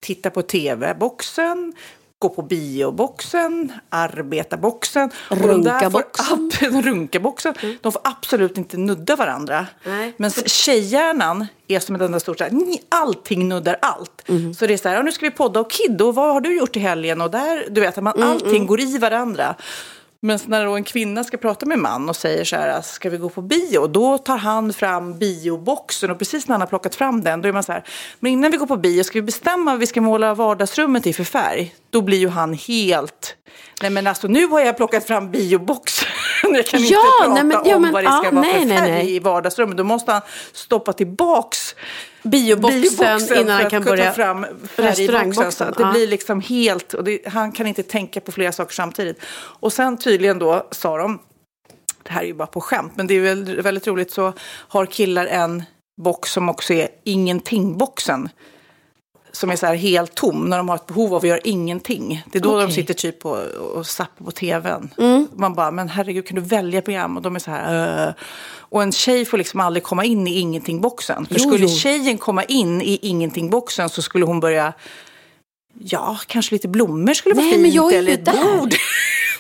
Titta på tv-boxen. Gå på bioboxen, arbetarboxen. och de där får Runkaboxen. runkaboxen. De får absolut inte nudda varandra. Nej. Men tjejhjärnan är som ett enda stort så här, "Ni, allting nuddar allt. Så det är så här, nu ska vi podda och Kid, och vad har du gjort i helgen? Och där, du vet, man, allting går i varandra. Men när då en kvinna ska prata med en man och säger så här, ska vi gå på bio? Då tar han fram bioboxen och precis när han har plockat fram den, då är man så här, men innan vi går på bio, ska vi bestämma vad vi ska måla vardagsrummet i för färg? Då blir ju han helt, nej men alltså nu har jag plockat fram bioboxen. Jag kan Ja, inte prata nej, men- ja, om men- vad det ska ja, vara nej, för nej, färg nej. i vardagsrummet. Då måste han stoppa tillbaks Bioboxen bioboxen innan han kan börja fram restaurangboxen. det Ja. blir liksom helt, och det, han kan inte tänka på flera saker samtidigt. Och sen tydligen då sa de, det här är ju bara på skämt, men det är väl väldigt roligt, så har killar en box som också är ingenting-boxen. Som är så här helt tom när de har ett behov av att göra ingenting. Det är då de Okej. sitter typ och, och zappar på tvn. Mm. Man bara, men herregud kan du välja program? Och de är så här, "Äh." Och en tjej får liksom aldrig komma in i ingenting-boxen. För Jo, skulle jo. tjejen komma in i ingenting-boxen så skulle hon börja, ja, kanske lite blommor skulle vara Nej, fint. men jag är eller ett där. bord.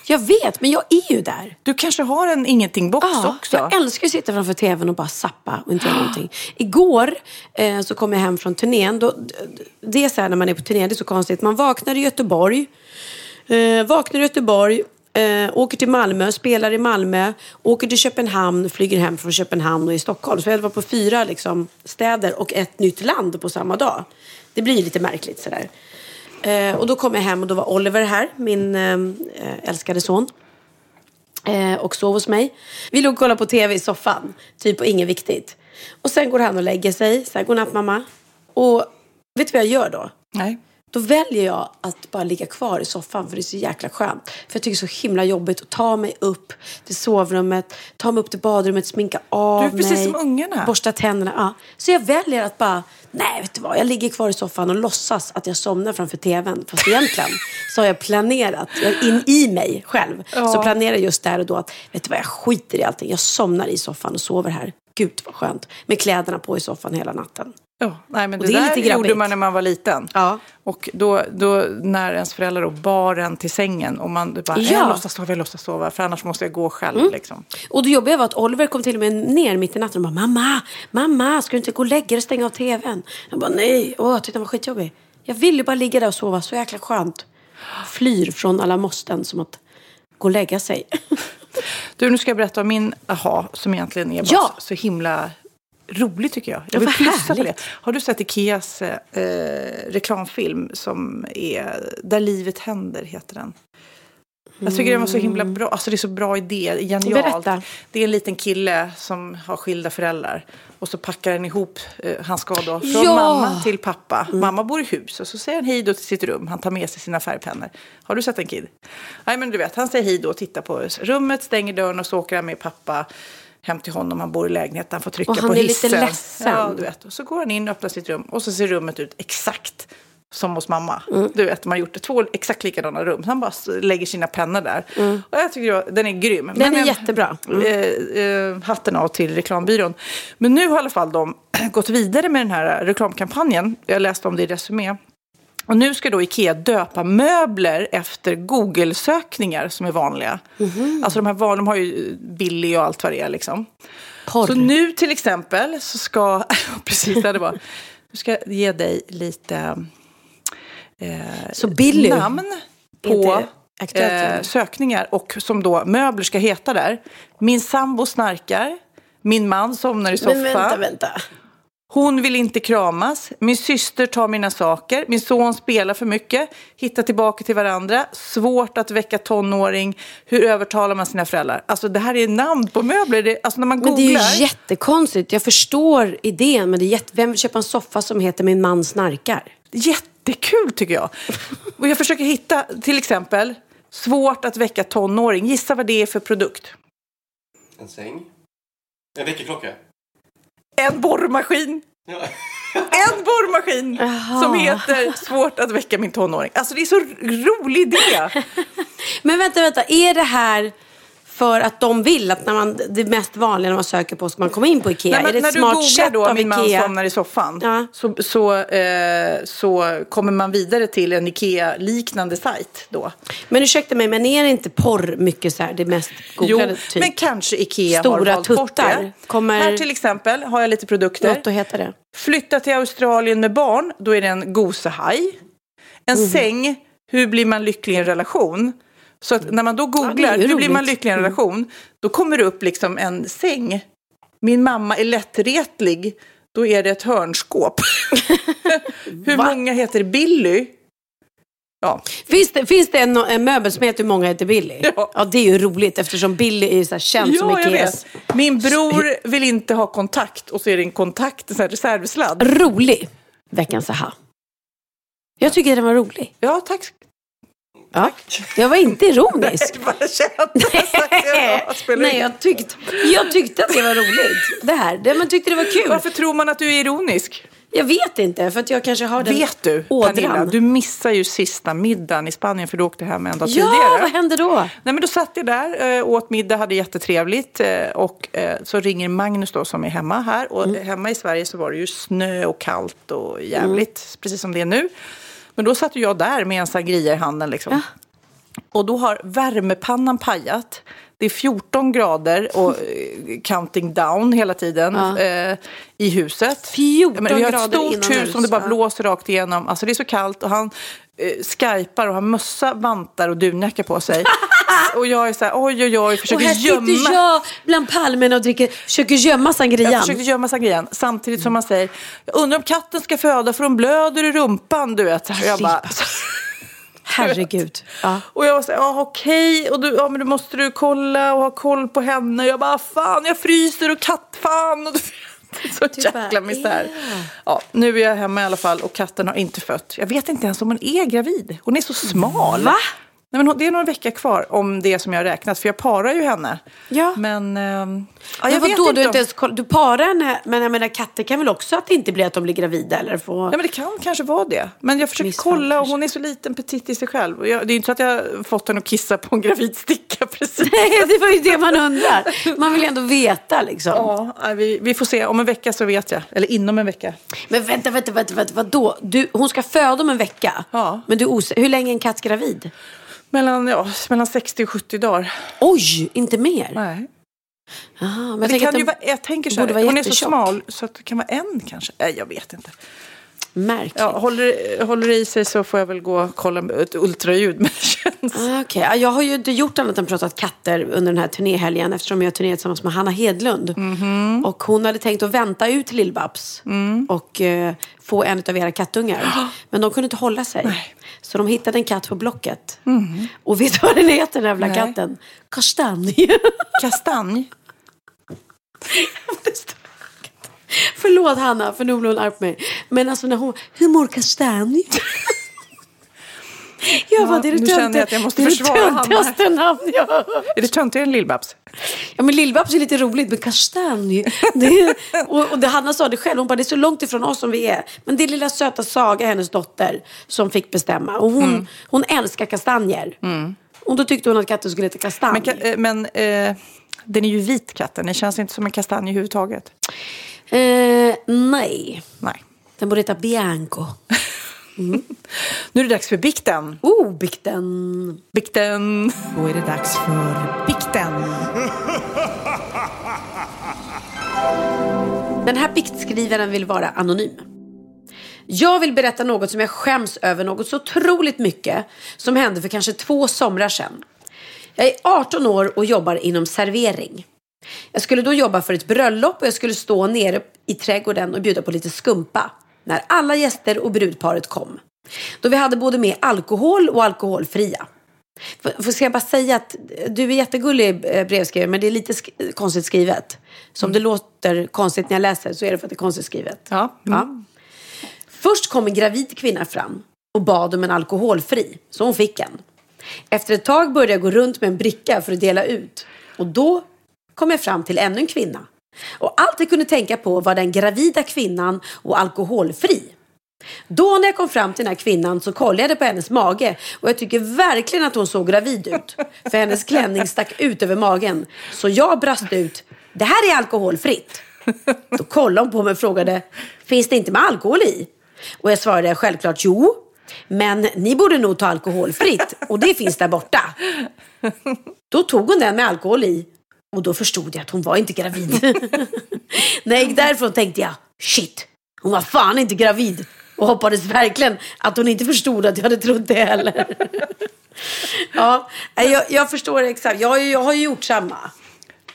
Jag vet, men jag är ju där. Du kanske har en ingenting-box Ja, också? jag älskar att sitta framför tvn och bara sappa och inte göra någonting. Igår eh, så kom jag hem från turnén. Då, det är så här när man är på turné, det är så konstigt. Man vaknar i Göteborg, eh, vaknar i Göteborg, eh, åker till Malmö, spelar i Malmö, åker till Köpenhamn, flyger hem från Köpenhamn och i Stockholm. Så jag var på fyra liksom, städer och ett nytt land på samma dag. Det blir lite märkligt sådär. Eh, och då kom jag hem och då var Oliver här, min eh, älskade son eh, och sov hos mig. Vi låg och kollade på tv i soffan, typ och inget viktigt. Och sen går han och lägger sig, så här, godnatt mamma. Och vet du vad jag gör då? Nej. Då väljer jag att bara ligga kvar i soffan för det är så jäkla skönt. För jag tycker det är så himla jobbigt att ta mig upp till sovrummet, ta mig upp till badrummet, sminka av Du är precis mig. som ungarna. Borsta tänderna. Ja. Så jag väljer att bara, nej vet du vad, jag ligger kvar i soffan och låtsas att jag somnar framför tvn. Fast egentligen så har jag planerat, jag in i mig själv, Ja. så planerar jag just där och då att, vet du vad, jag skiter i allting. Jag somnar i soffan och sover här. Gud vad skönt. Med kläderna på i soffan hela natten. Ja, nej, men det, det är där gjorde man när man var liten. Ja. Och då, då när ens föräldrar då bar en till sängen och man bara, Ja. jag låtsas sova, jag låtsas sova, för annars måste jag gå själv. Mm. Liksom. Och det jobbiga var att Oliver kom till och med ner mitt i natten och bara Mamma, mamma, ska du inte gå och lägga dig och stänga av tvn? Jag bara nej, åh, tyckte han var skitjobbig. Jag vill ju bara ligga där och sova, så jäkla skönt. Flyr från alla måsten som att gå och lägga sig. Du, nu ska jag berätta om min aha, som egentligen är bara Ja. så himla rolig tycker jag. Ja, Jag vill plussa på det. Har du sett Ikeas eh, reklamfilm som är Där livet händer, heter den? Jag tycker den var så himla bra. Alltså det är så bra idé, genialt. Berätta. Det är en liten kille som har skilda föräldrar. Och så packar den ihop, eh, han ska då från Ja! Mm. mamma till pappa. Mamma bor i hus och så säger han hej då till sitt rum. Han tar med sig sina färgpennor. Har du sett en kid? Nej men du vet, han säger hej då och tittar på rummet, stänger dörren och så åker han med pappa hem till honom. Han bor i lägenheten, han får trycka Och han på är lite hissen. ledsen. Ja, du vet. Och så går han in och öppnar sitt rum och så ser rummet ut exakt som hos mamma. Mm. Du vet, man har gjort det två exakt likadana rum. Han bara lägger sina pennor där. Och jag tycker då, den är grym. Mm. Den är jag- jättebra. Mm. eh, eh, hatten av till reklambyrån. Men nu har i alla fall de gått vidare med den här reklamkampanjen. Jag läste om det i Resumé. Och nu ska då Ikea döpa möbler efter Google-sökningar som är vanliga. Mhm. Alltså de här de har ju Billy och allt vad det är liksom. Porr. Så nu till exempel så ska, precis det var, nu ska jag ge dig lite eh, Så Billy namn på eh, sökningar och som då möbler ska heta där. Min sambo snarkar, min man somnar i soffan. Men vänta, vänta. Hon vill inte kramas. Min syster tar mina saker. Min son spelar för mycket. Hittar tillbaka till varandra. Svårt att väcka tonåring. Hur övertalar man sina föräldrar? Alltså det här är namn på möbler. Det, alltså när man Men det googlar. är ju jättekonstigt. Jag förstår idén, men det är jätte... vem vill köpa en soffa som heter Min man snarkar? Jättekul tycker jag. Och jag försöker hitta till exempel svårt att väcka tonåring. Gissa vad det är för produkt. En säng. En väckarklocka. En borrmaskin. En borrmaskin som heter Svårt att väcka min tonåring. Alltså det är så rolig idé. Men vänta, vänta. Är det här för att de vill att när man, det mest vanliga när man söker på ska man komma in på Ikea? Nej, men är det när ett du smart googlar sätt då min man Ikea? somnar i soffan så, så, eh, så kommer man vidare till en Ikea-liknande sajt då. Men ursäkta mig, men är det inte porr mycket så här, det mest googlade Jo, typ? men kanske Ikea Stora har valt bort det. Kommer- Här till exempel har jag lite produkter. Att heta det. Flytta till Australien med barn, då är det en gosehaj. En Mhm. säng, hur blir man lycklig i en relation? Så att när man då googlar, ju hur blir man lycklig i en Mm. relation? Då kommer det upp liksom en säng. Min mamma är lättretlig, då är det ett hörnskåp. hur många heter Billy? Ja. Finns det, finns det en, en möbel som heter Hur många heter Billy? Ja. det är ju roligt eftersom Billy är så här känd som Ja, jag Ikeas. Min bror vill inte ha kontakt och så är det en kontakt, en sån här reservsladd. Rolig. Veckans aha. Jag tycker den var rolig. Ja, tack. Ja. Jag var inte ironisk. Jag bara kände att jag Nej, jag tyckte, jag tyckte att det var roligt. Det här. Det, man tyckte det var kul. Varför tror man att du är ironisk? Jag vet inte, för att jag kanske har den Vet du, ådran. Pernilla, du missar ju sista middagen i Spanien för du åkte hem en dag Ja, tidigare. vad hände då? Nej, men då satt jag där, eh, åt middag, hade jättetrevligt eh, och eh, så ringer Magnus då som är hemma här och Mm. hemma i Sverige så var det ju snö och kallt och jävligt, precis som det är nu. Men då satt jag där med en sangria i handen liksom. Och då har värmepannan pajat. Det är 14 grader och eh, counting down hela tiden Ja. eh, i huset. 14 men vi har ett stort hus som det bara ja. blåser rakt igenom. Alltså det är så kallt och han eh, skypar och har mössa, vantar och dunjacka på sig. och jag är så här, oj oj oj, Och försöker här gömma. sitter jag bland palmerna och dricker, försöker gömma sangrian. Jag försökte gömma sangrian samtidigt som man säger, jag undrar om katten ska föda för hon blöder i rumpan, du vet. Och jag bara, Herregud. Ja. Och jag var så här, okej, och du, ja, men då måste du kolla och ha koll på henne. Jag bara, fan jag fryser och kattfan. Och du, så jäkla misär. Ja, nu är jag hemma i alla fall och katten har inte fött. Jag vet inte ens om hon är gravid. Hon är så smal. Va? Nej, men det är några veckor kvar om det som jag har räknat, för jag parar ju henne. Ja. Men, ehm, ja, jag vet vadå, inte. du, om- inte ens, du parar henne, men jag menar katter kan väl också att det inte blir att de blir gravida eller få... Nej, men det kan kanske vara det. Men jag försöker Missfall kolla och hon är så liten petit i sig själv. Jag, det är inte så att jag har fått henne att kissa på en gravidsticka precis. Nej, det var ju det man undrar. Man vill ändå veta liksom. Ja, vi, vi får se. Om en vecka så vet jag. Eller inom en vecka. Men vänta, vänta, vänta, vänta vadå? Du, hon ska föda om en vecka. Ja. Men du hur länge är en katt gravid? Mellan, ja, mellan 60 och 70 dagar. Oj, inte mer? Nej. Aha, men jag det tänker kan ju vara, jag tänker så här, hon är så smal så att det kan vara en kanske. Nej, jag vet inte. Märkligt. Ja, håller, håller det i sig så får jag väl gå och kolla ett ultraljud. Men känns... Ah, ja, jag har ju inte gjort annat än pratat katter under den här turnéhelgen eftersom jag turnerar tillsammans med Hanna Hedlund. Mhm. Och hon hade tänkt att vänta ut Lill-Babs Mm. och eh, få en av era kattungar. Men de kunde inte hålla sig. Så de hittade en katt på Blocket. Och vet du vad den heter den jävla Mm. Nej. katten? Kastanj. Kastanj. Förlåt Hanna, för nu blir hon arg på mig. Men alltså när hon, hur mår Kastanj? Jag bara, det är det nu känner jag att jag måste det försvara Hanna. namn jag hört. Är det töntigare än Lill-Babs? Ja men Lill-Babs är lite roligt men kastanj. Det och, och det, Hanna sa det själv, hon bara det är så långt ifrån oss som vi är. Men det är lilla söta Saga, hennes dotter, som fick bestämma. Och hon, Mm. hon älskar kastanjer. Och då tyckte hon att katten skulle heta kastanj. Men, eh, men eh, den är ju vit katten. Den känns inte som en kastanj överhuvudtaget. Eh, nej, Nej. den borde heta Bianco. Nu är det dags för bikten. Oh, bikten. Bikten. Då är det dags för bikten. Den här biktskrivaren vill vara anonym. Jag vill berätta något som jag skäms över något så otroligt mycket som hände för kanske två somrar sedan. Jag är 18 år och jobbar inom servering. Jag skulle då jobba för ett bröllop och jag skulle stå nere i trädgården och bjuda på lite skumpa. När alla gäster och brudparet kom. Då vi hade både med alkohol och alkoholfria. Får får- ska jag bara säga att du är jättegullig eh, brevskrivare men det är lite sk- konstigt skrivet. Så om det låter konstigt när jag läser så är det för att det är konstigt skrivet. Ja. Ja. Först kom en gravid kvinna fram och bad om en alkoholfri, så hon fick en. Efter ett tag började jag gå runt med en bricka för att dela ut. Och då kom jag fram till ännu en kvinna. Och allt jag kunde tänka på var den gravida kvinnan och alkoholfri. Då när jag kom fram till den här kvinnan så kollade jag på hennes mage och jag tycker verkligen att hon såg gravid ut. För hennes klänning stack ut över magen. Så jag brast ut, det här är alkoholfritt. Då kollade hon på mig och frågade, finns det inte med alkohol i? Och jag svarade självklart jo. Men ni borde nog ta alkoholfritt och det finns där borta. Då tog hon den med alkohol i och då förstod jag att hon var inte gravid. När jag gick därifrån tänkte jag, shit, hon var fan inte gravid. Och hoppades verkligen att hon inte förstod att jag hade trott det heller. ja, jag, jag förstår exakt. Jag, har ju- jag har ju gjort samma.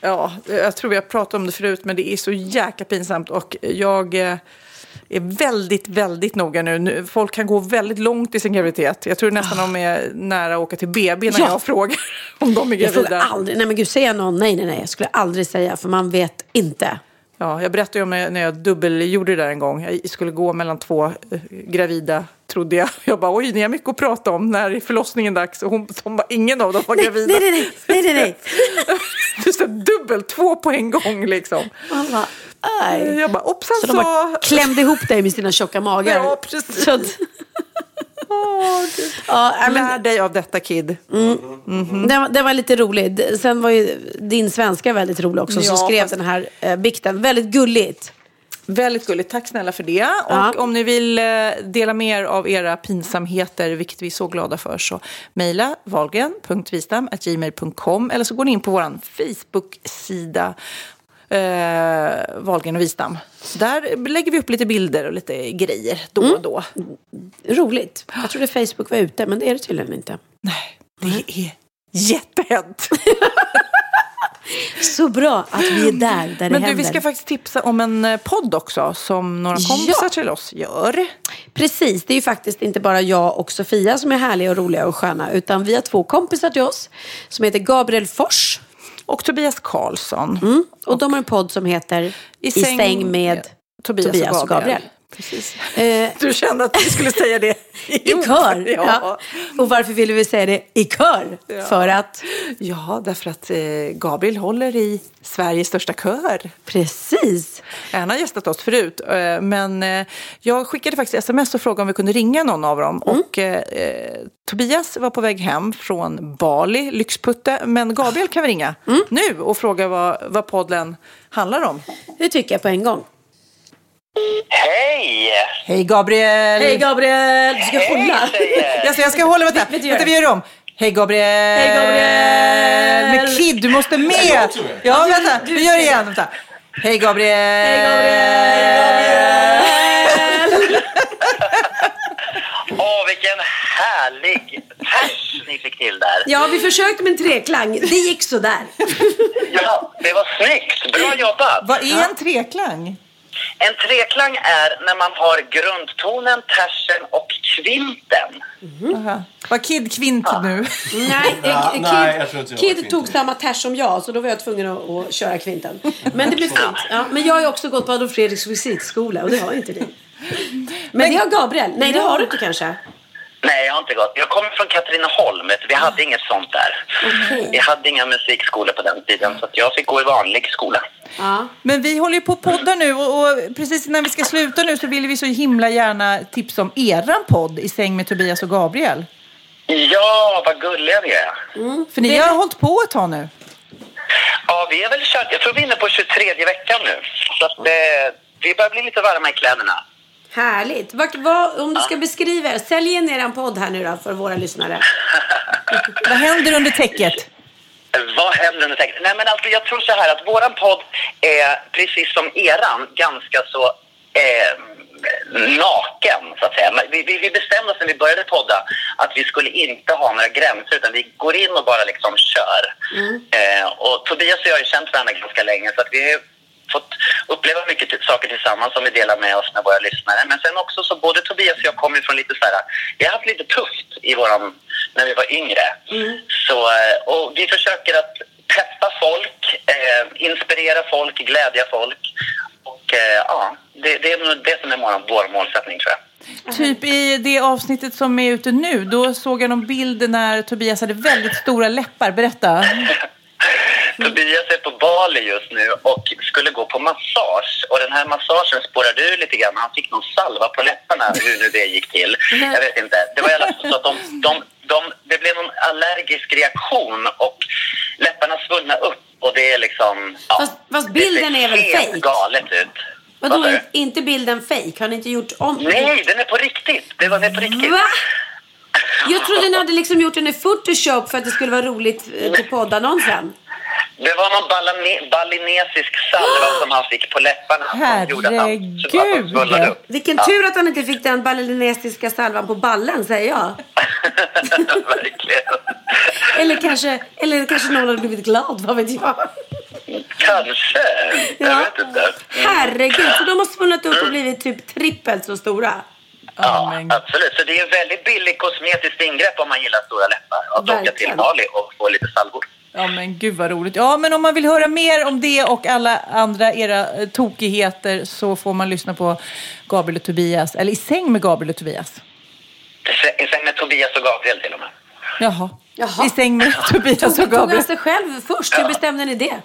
Ja, jag tror vi har pratat om det förut, men det är så jäkla pinsamt. Och jag eh, är väldigt, väldigt noga nu. Folk kan gå väldigt långt i sin graviditet. Jag tror nästan de är nära att åka till BB när Ja. jag frågar om de är Jag skulle gravida. aldrig, nej men gud, säga någon, nej nej nej, jag skulle aldrig säga för man vet inte. Ja, jag berättade ju om när jag, jag dubbelgjorde det där en gång. Jag skulle gå mellan två eh, gravida, trodde jag. Jag bara, oj, ni har mycket att prata om. När är förlossningen dags? Och hon, hon bara, ingen av dem var Nej, gravida. nej, nej, nej, nej, nej. Det är så dubbelt, två på en gång liksom. Bara, aj. Jag bara, hoppsan Så de bara klämde ihop dig med sina tjocka magar. Ja, precis. Så Gud. ja, men, Lär dig av detta kid. den, var, den var lite rolig. Sen var ju din svenska väldigt rolig också som Ja, skrev fast- den här eh, bikten. Väldigt gulligt. Väldigt gulligt, tack snälla för det. Ja. Och om ni vill eh, dela med er av era pinsamheter, vilket vi är så glada för, så mejla valgren.vistam.gmail.com eller så går ni in på vår Facebook-sida eh, Valgren och Vistam. Där lägger vi upp lite bilder och lite grejer då och då. Roligt. Jag trodde Facebook var ute, men det är det tydligen inte. Nej, det är jättehett. Så bra att vi är där, där det Men du, händer. vi ska faktiskt tipsa om en eh, podd också som några kompisar Ja. till oss gör. Precis, det är ju faktiskt inte bara jag och Sofia som är härliga och roliga och sköna. Utan vi har två kompisar till oss som heter Gabriel Fors. Och Tobias Karlsson. Mm. Och de har en podd som heter I säng, med Tobias, och Gabriel. Precis. Eh, Du kände att vi skulle säga det I kör. Ja. Ja. Och varför ville vi säga det i kör? Ja. För att? ja, därför att eh, Gabriel håller i Sveriges största kör. Precis. Han har gästat oss förut, eh, men eh, jag skickade faktiskt sms och frågade om vi kunde ringa någon av dem. Mm. Och eh, Tobias var på väg hem från Bali, lyxputte, men Gabriel kan vi ringa Mm. nu och fråga vad, vad podden handlar om. Det tycker jag på en gång. Hej! Hej Gabriel! Hej Gabriel! Du ska hålla. tjejer! Alltså, jag ska hålla, vänta, Vet du göra? vänta vi gör om. Hej Gabriel! Hej, Gabriel! Men Kid, du måste med! Ja, vänta, vi gör det igen. Vänta. Hej Gabriel! Hej Gabriel! Åh, vilken härlig vers ni fick till där. Ja, vi försökte med en treklang. Det gick sådär. Ja, det var snyggt. Bra jobbat. Vad är en treklang? En treklang är när man har grundtonen, tersen och kvinten. Aha. Var Kid kvint nu? Nej, Ja, Kid, nej, Kid tog samma ters som jag, så då var jag tvungen att, att köra kvinten. Men det blev fint. Ja, men jag har ju också gått på Adolf Fredriks musikskola och det har inte ni. Men det har Gabriel. Nej, det har du inte kanske. Nej, jag har inte gått. Jag kommer från Katrineholm. du. Vi hade inget sånt där. Okej. Vi hade inga musikskolor på den tiden, så att jag fick gå i vanlig skola. Ja. Men vi håller ju på att podda nu och, och precis innan vi ska sluta nu så vill vi så himla gärna tipsa om eran podd I säng med Tobias och Gabriel. Ja, vad gulliga vi är. För ni har hållit på ett tag nu. Ja, vi har väl kört, jag tror vi är inne på 23 veckan nu. Så att, eh, vi börjar bli lite varma i kläderna. Härligt. Vart, vad, om du ska beskriva er, sälj in er podd här nu då för våra lyssnare. Vad händer under täcket? Vad händer under texten? Nej, men alltså, jag tror så här att våran podd är precis som eran ganska så eh, naken, så att säga. Vi, vi, vi bestämde oss när vi började podda att vi skulle inte ha några gränser utan vi går in och bara liksom kör. Eh, och Tobias och jag har ju känt varandra ganska länge så att vi fått uppleva mycket saker tillsammans som vi delar med oss med våra lyssnare. Men sen också så både Tobias och jag kommer från lite så här, vi har haft lite tufft i våran, när vi var yngre. Så, eh, och vi försöker att peppa folk, eh, inspirera folk, glädja folk. Och eh, ja, det, det är nog det som är vår, vår målsättning tror jag. Typ i det avsnittet som är ute nu, då såg jag någon bild när Tobias hade väldigt stora läppar. Berätta. Tobias är på Bali just nu och skulle gå på massage. Och den här massagen spårade ur lite grann. Han fick någon salva på läpparna, hur nu det gick till. Jag vet inte. Det var i alla fall så att de, de, de, det blev någon allergisk reaktion och läpparna svullnade upp. Och det är liksom... Ja, Fast, fast bilden det ser är väl helt fejk? galet ut. Vadå, är inte bilden fejk? Har ni inte gjort om? Nej, den är på riktigt. Det var det är på riktigt. Va? Jag trodde ni hade liksom gjort den i Photoshop för att det skulle vara roligt eh, till poddannonsen. Det var någon balane- balinesisk salva som han fick på läpparna. som gjorde att han- så att de svullnade upp. Vilken Ja. tur att han inte fick den balinesiska salvan på ballen, säger jag. Verkligen. Eller kanske, eller kanske någon hade blivit glad, vad vet jag. Kanske. Jag Ja. vet inte. Herregud, så de har svullnat upp och blivit typ trippelt så stora. Ja, absolut. Så det är en väldigt billig kosmetiskt ingrepp om man gillar stora läppar. Att åka till. Bali och få lite salvor. Ja men gud vad roligt. Ja men om man vill höra mer om det och alla andra era eh, tokigheter så får man lyssna på Gabriel och Tobias. Eller I säng med Gabriel och Tobias. I säng med Tobias och Gabriel till och med. Jaha. I säng med Tobias och Tog, tog Gabriel. han sig själv först? Hur bestämde ni det?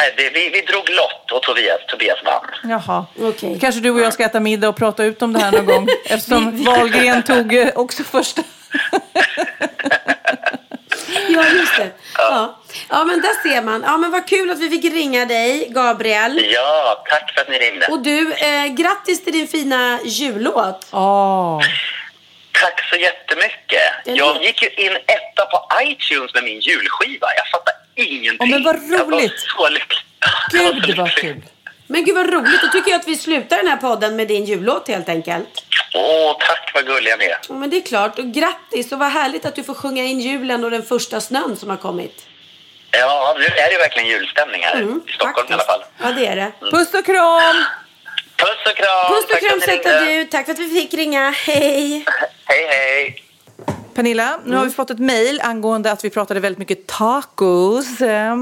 Nej, det, vi, vi drog lott och Tobias, Tobias vann. Jaha. Kanske du och jag ska äta middag och prata ut om det här någon gång. Eftersom Wahlgren tog eh, också första. Ja, just det. Ja. ja, men där ser man. Ja, men vad kul att vi fick ringa dig, Gabriel. Ja, tack för att ni ringde. Och du, eh, grattis till din fina jullåt. Oh. Tack så jättemycket. Jag gick ju in etta på iTunes med min julskiva. Jag fattar ingenting. Ja, men vad Jag roligt. var så lycklig. Jag var så Gud vad lycklig. kul. Men gud vad roligt. Då tycker jag att vi slutar den här podden med din jullåt helt enkelt. Åh, tack vad gulliga ni är. Ja, men det är klart. Och grattis och vad härligt att du får sjunga in julen och den första snön som har kommit. Ja, nu är det verkligen julstämning här i Stockholm i alla fall. Ja, det är det. Puss och kram! Puss och kram! Puss och kram ringde. du. Tack för att vi fick ringa. Hej! Hej, hej! Pernilla, nu har vi fått ett mejl angående att vi pratade väldigt mycket tacos eh,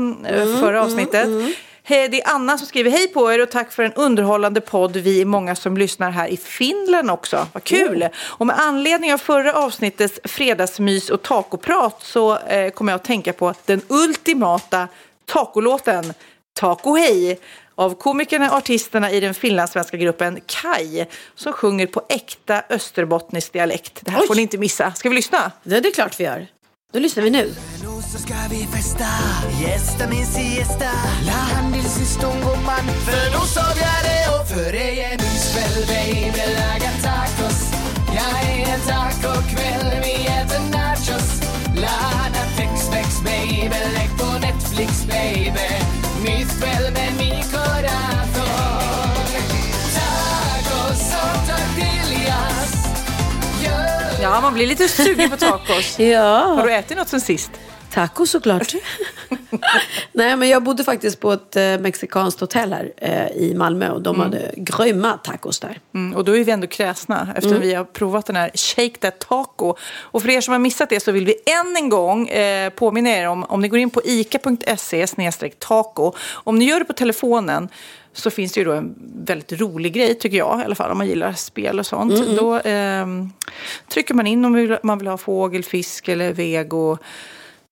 förra avsnittet. Hej, det är Anna som skriver hej på er och tack för en underhållande podd. Vi är många som lyssnar här i Finland också. Vad kul! Och med anledning av förra avsnittets fredagsmys och tacoprat så eh, kommer jag att tänka på den ultimata tacolåten Taco Hej av komikerna och artisterna i den finlandssvenska gruppen Kai som sjunger på äkta österbottnisk dialekt. Det här Oj. får ni inte missa. Ska vi lyssna? Det, det är klart vi gör. Då lyssnar vi nu. så ska vi festa Gästa min siesta La handelshistorien går man För då sa jag det och för dig är myskväll baby Laga tacos Jag är en tacokväll Vi äter nachos Ladda tex-mex baby Lägg på Netflix baby Tacos och tortillas Gör Ja, man blir lite sugen på tacos. Ja. Har du ätit något sen sist? Taco såklart. Nej, men jag bodde faktiskt på ett eh, mexikanskt hotell här eh, i Malmö och de Mm. hade grymma tacos där. Mm, och då är vi ändå kräsna efter Mm. vi har provat den här Shake That Taco. Och för er som har missat det så vill vi än en gång eh, påminna er om, om ni går in på ica.se taco. Om ni gör det på telefonen så finns det ju då en väldigt rolig grej tycker jag i alla fall om man gillar spel och sånt. Mm. Då ehm, trycker man in om man vill, man vill ha fågel, fisk eller vego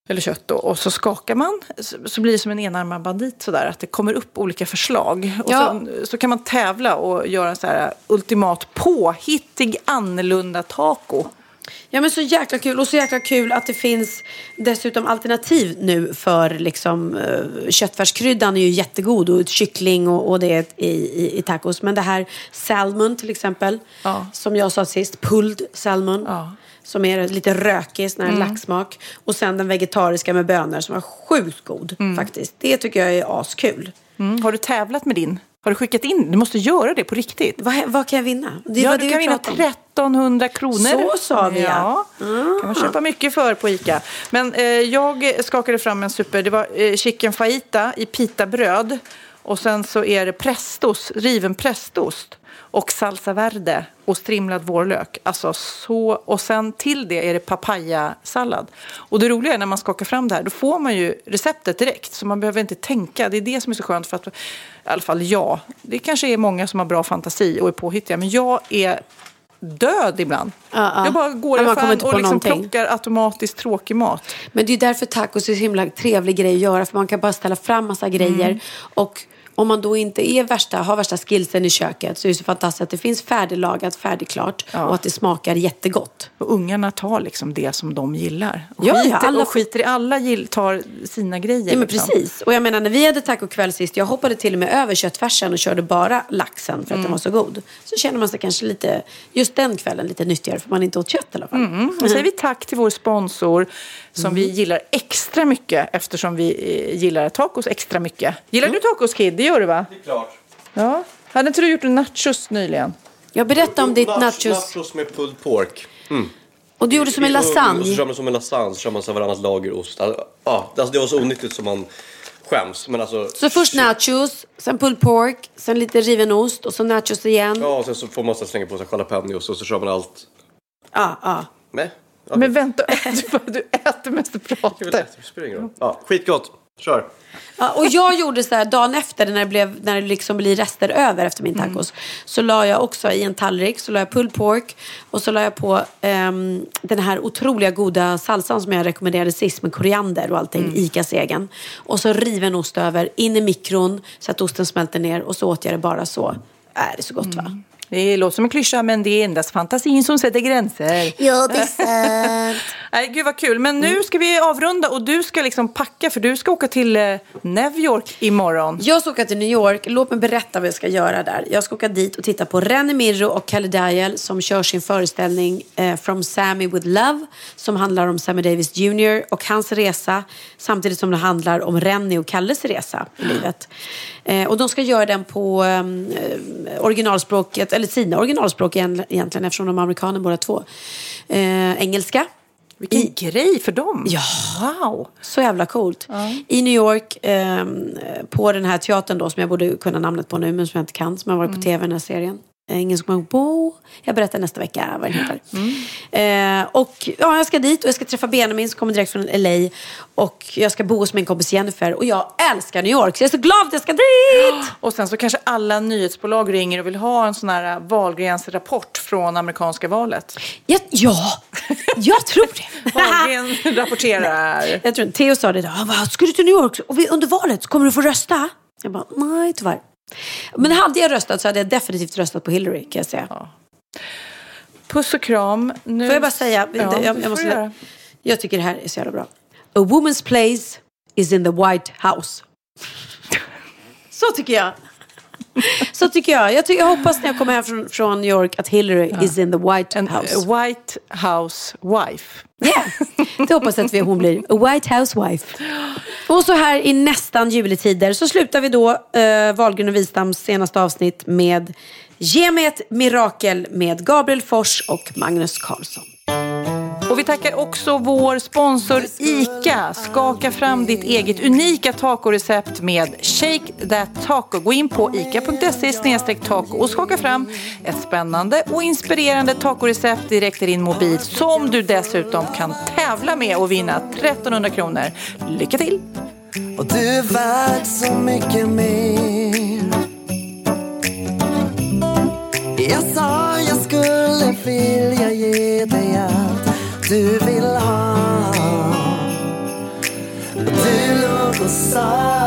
eller kött då, och så skakar man så, blir det som en enarmad bandit sådär att det kommer upp olika förslag. Och Ja. så, så kan man tävla och göra så här ultimat påhittig annorlunda taco. Ja men så jäkla kul och så jäkla kul att det finns dessutom alternativ nu för liksom uh, köttfärskryddan är ju jättegod och kyckling och, och det i, i, i tacos. Men det här salmon till exempel som jag sa sist, pulled salmon. Som är lite rökig, sån här Mm. laxsmak. Och sen den vegetariska med bönor som var sjukt god faktiskt. Det tycker jag är askul. Mm. Har du tävlat med din? Har du skickat in? Du måste göra det på riktigt. Vad, vad kan jag vinna? Det ja, du kan vi vinna pratade om. 1300 kronor. Så sa vi, ja. ja. kan man köpa mycket för på Ica. Men eh, jag skakade fram en super, det var eh, chicken fajita i pitabröd. Och sen så är det prästost, riven prästost. Och salsa verde och strimlad vårlök. Alltså så, och sen till det är det papayasallad. Och det roliga är när man skakar fram det här, då får man ju receptet direkt. Så man behöver inte tänka. Det är det som är så skönt för att, i alla fall jag, det kanske är många som har bra fantasi och är påhittiga. Men jag är död ibland. Ja, ja. Jag bara går i Ja, affären och liksom någonting. plockar automatiskt tråkig mat. Men det är därför tacos är så himla trevlig grej att göra. För man kan bara ställa fram massa grejer. Mm. Och om man då inte är värsta, har värsta skillsen i köket så är det så fantastiskt att det finns färdiglagat, färdigklart och att det smakar jättegott. Och ungarna tar liksom det som de gillar. Och Ja, ja, skiter, alla och skiter i alla gill, tar sina grejer. Ja men liksom. precis. Och jag menar när vi hade tacokväll sist, jag hoppade till och med över köttfärsen och körde bara laxen för att Mm. den var så god. Så känner man sig kanske lite, just den kvällen lite nyttigare för man inte åt kött i alla fall. Mm. Och säger vi tack till vår sponsor som vi gillar extra mycket eftersom vi eh, gillar tacos extra mycket. Gillar du tacos Kid? Det gör du va? Det är klart. Ja. Hade inte du gjort en nachos nyligen? Jag berättade om ditt Nach- nachos. Nachos med pulled pork. Mm. Och du gjorde som en Och så lasagne. kör man som en lasagne, så kör man så varannat lager ost. Alltså, ja, alltså, det var så onyttigt som man skäms. Men alltså, Så först nachos, sen pulled pork, sen lite riven ost och så nachos igen. ja, och sen så får man så slänga på sig jalapenos och så kör man allt. Ja, ja. Nej. Men vänta, du, du äter mest du pratar. Ja, skitgott. Kör. Ja, och jag gjorde så här dagen efter när det, blev, när det liksom blir rester över efter min tacos. Så la jag också i en tallrik så la jag pulled pork och så la jag på ehm, den här otroliga goda salsan som jag rekommenderade sist med koriander och allting, Icas egen. Och så riven ost över, in i mikron så att osten smälter ner och så åt jag det bara så. Äh, det är så gott va? Det låter som en klyscha men det är endast fantasin som sätter gränser. Ja, det är sant. Nej, gud vad kul. Men nu ska vi avrunda och du ska liksom packa för du ska åka till eh, New York imorgon. Jag ska åka till New York. Låt mig berätta vad jag ska göra där. Jag ska åka dit och titta på Renny Mirro och Kalle Dial som kör sin föreställning eh, From Sammy with Love som handlar om Sammy Davis Jr. och hans resa samtidigt som det handlar om Renny och Kalles resa i livet. Eh, och de ska göra den på ehm, eh, originalspråket, eller sina originalspråk egent- egentligen eftersom de är amerikaner båda två. Eh, engelska. Vilken grej för dem. Ja. Wow. Så jävla coolt. I New York, ehm, på den här teatern då, som jag borde kunna namnet på nu, men som jag inte kan, som har varit på tv i den här serien. Eh, Ingen som kommer på. Jag berättar nästa vecka vad den heter. Eh, och ja, jag ska dit och jag ska träffa Benjamin som kommer direkt från LA. Och jag ska bo hos min kompis Jennifer. Och jag älskar New York, så jag är så glad att jag ska dit! Och sen så kanske alla nyhetsbolag ringer och vill ha en sån här Wahlgrens rapport från amerikanska valet. Ja, ja jag tror det. Wahlgren rapporterar. Jag tror Theo sa det idag. Ska du till New York och vi, under valet kommer du få rösta? Jag bara, nej tyvärr. Men hade jag röstat så hade jag definitivt röstat på Hillary kan jag säga. Puss och kram. Nu... Får jag bara säga, Ja, jag, jag, jag, måste, jag tycker det här är så jävla bra. A woman's place is in the white house. Så tycker jag. Så tycker jag. Jag, tycker, jag hoppas när jag kommer hem från, från New York att Hillary is in the white house. A White House wife. Det hoppas jag att vi, hon blir. A white housewife. Och så här i nästan juletider så slutar vi då eh, Wahlgren och Wistams senaste avsnitt med Ge mig ett mirakel med Gabriel Fors och Magnus Carlsson. Och vi tackar också vår sponsor ICA. Skaka fram ditt eget unika tacorecept med Shake That Taco. Gå in på ica.se taco och skaka fram ett spännande och inspirerande tacorecept direkt i din mobil som du dessutom kan tävla med och vinna 1300 kronor. Lycka till! Och du är värd så mycket mer Jag sa jag skulle vilja ge du vill ha. Du låg och sa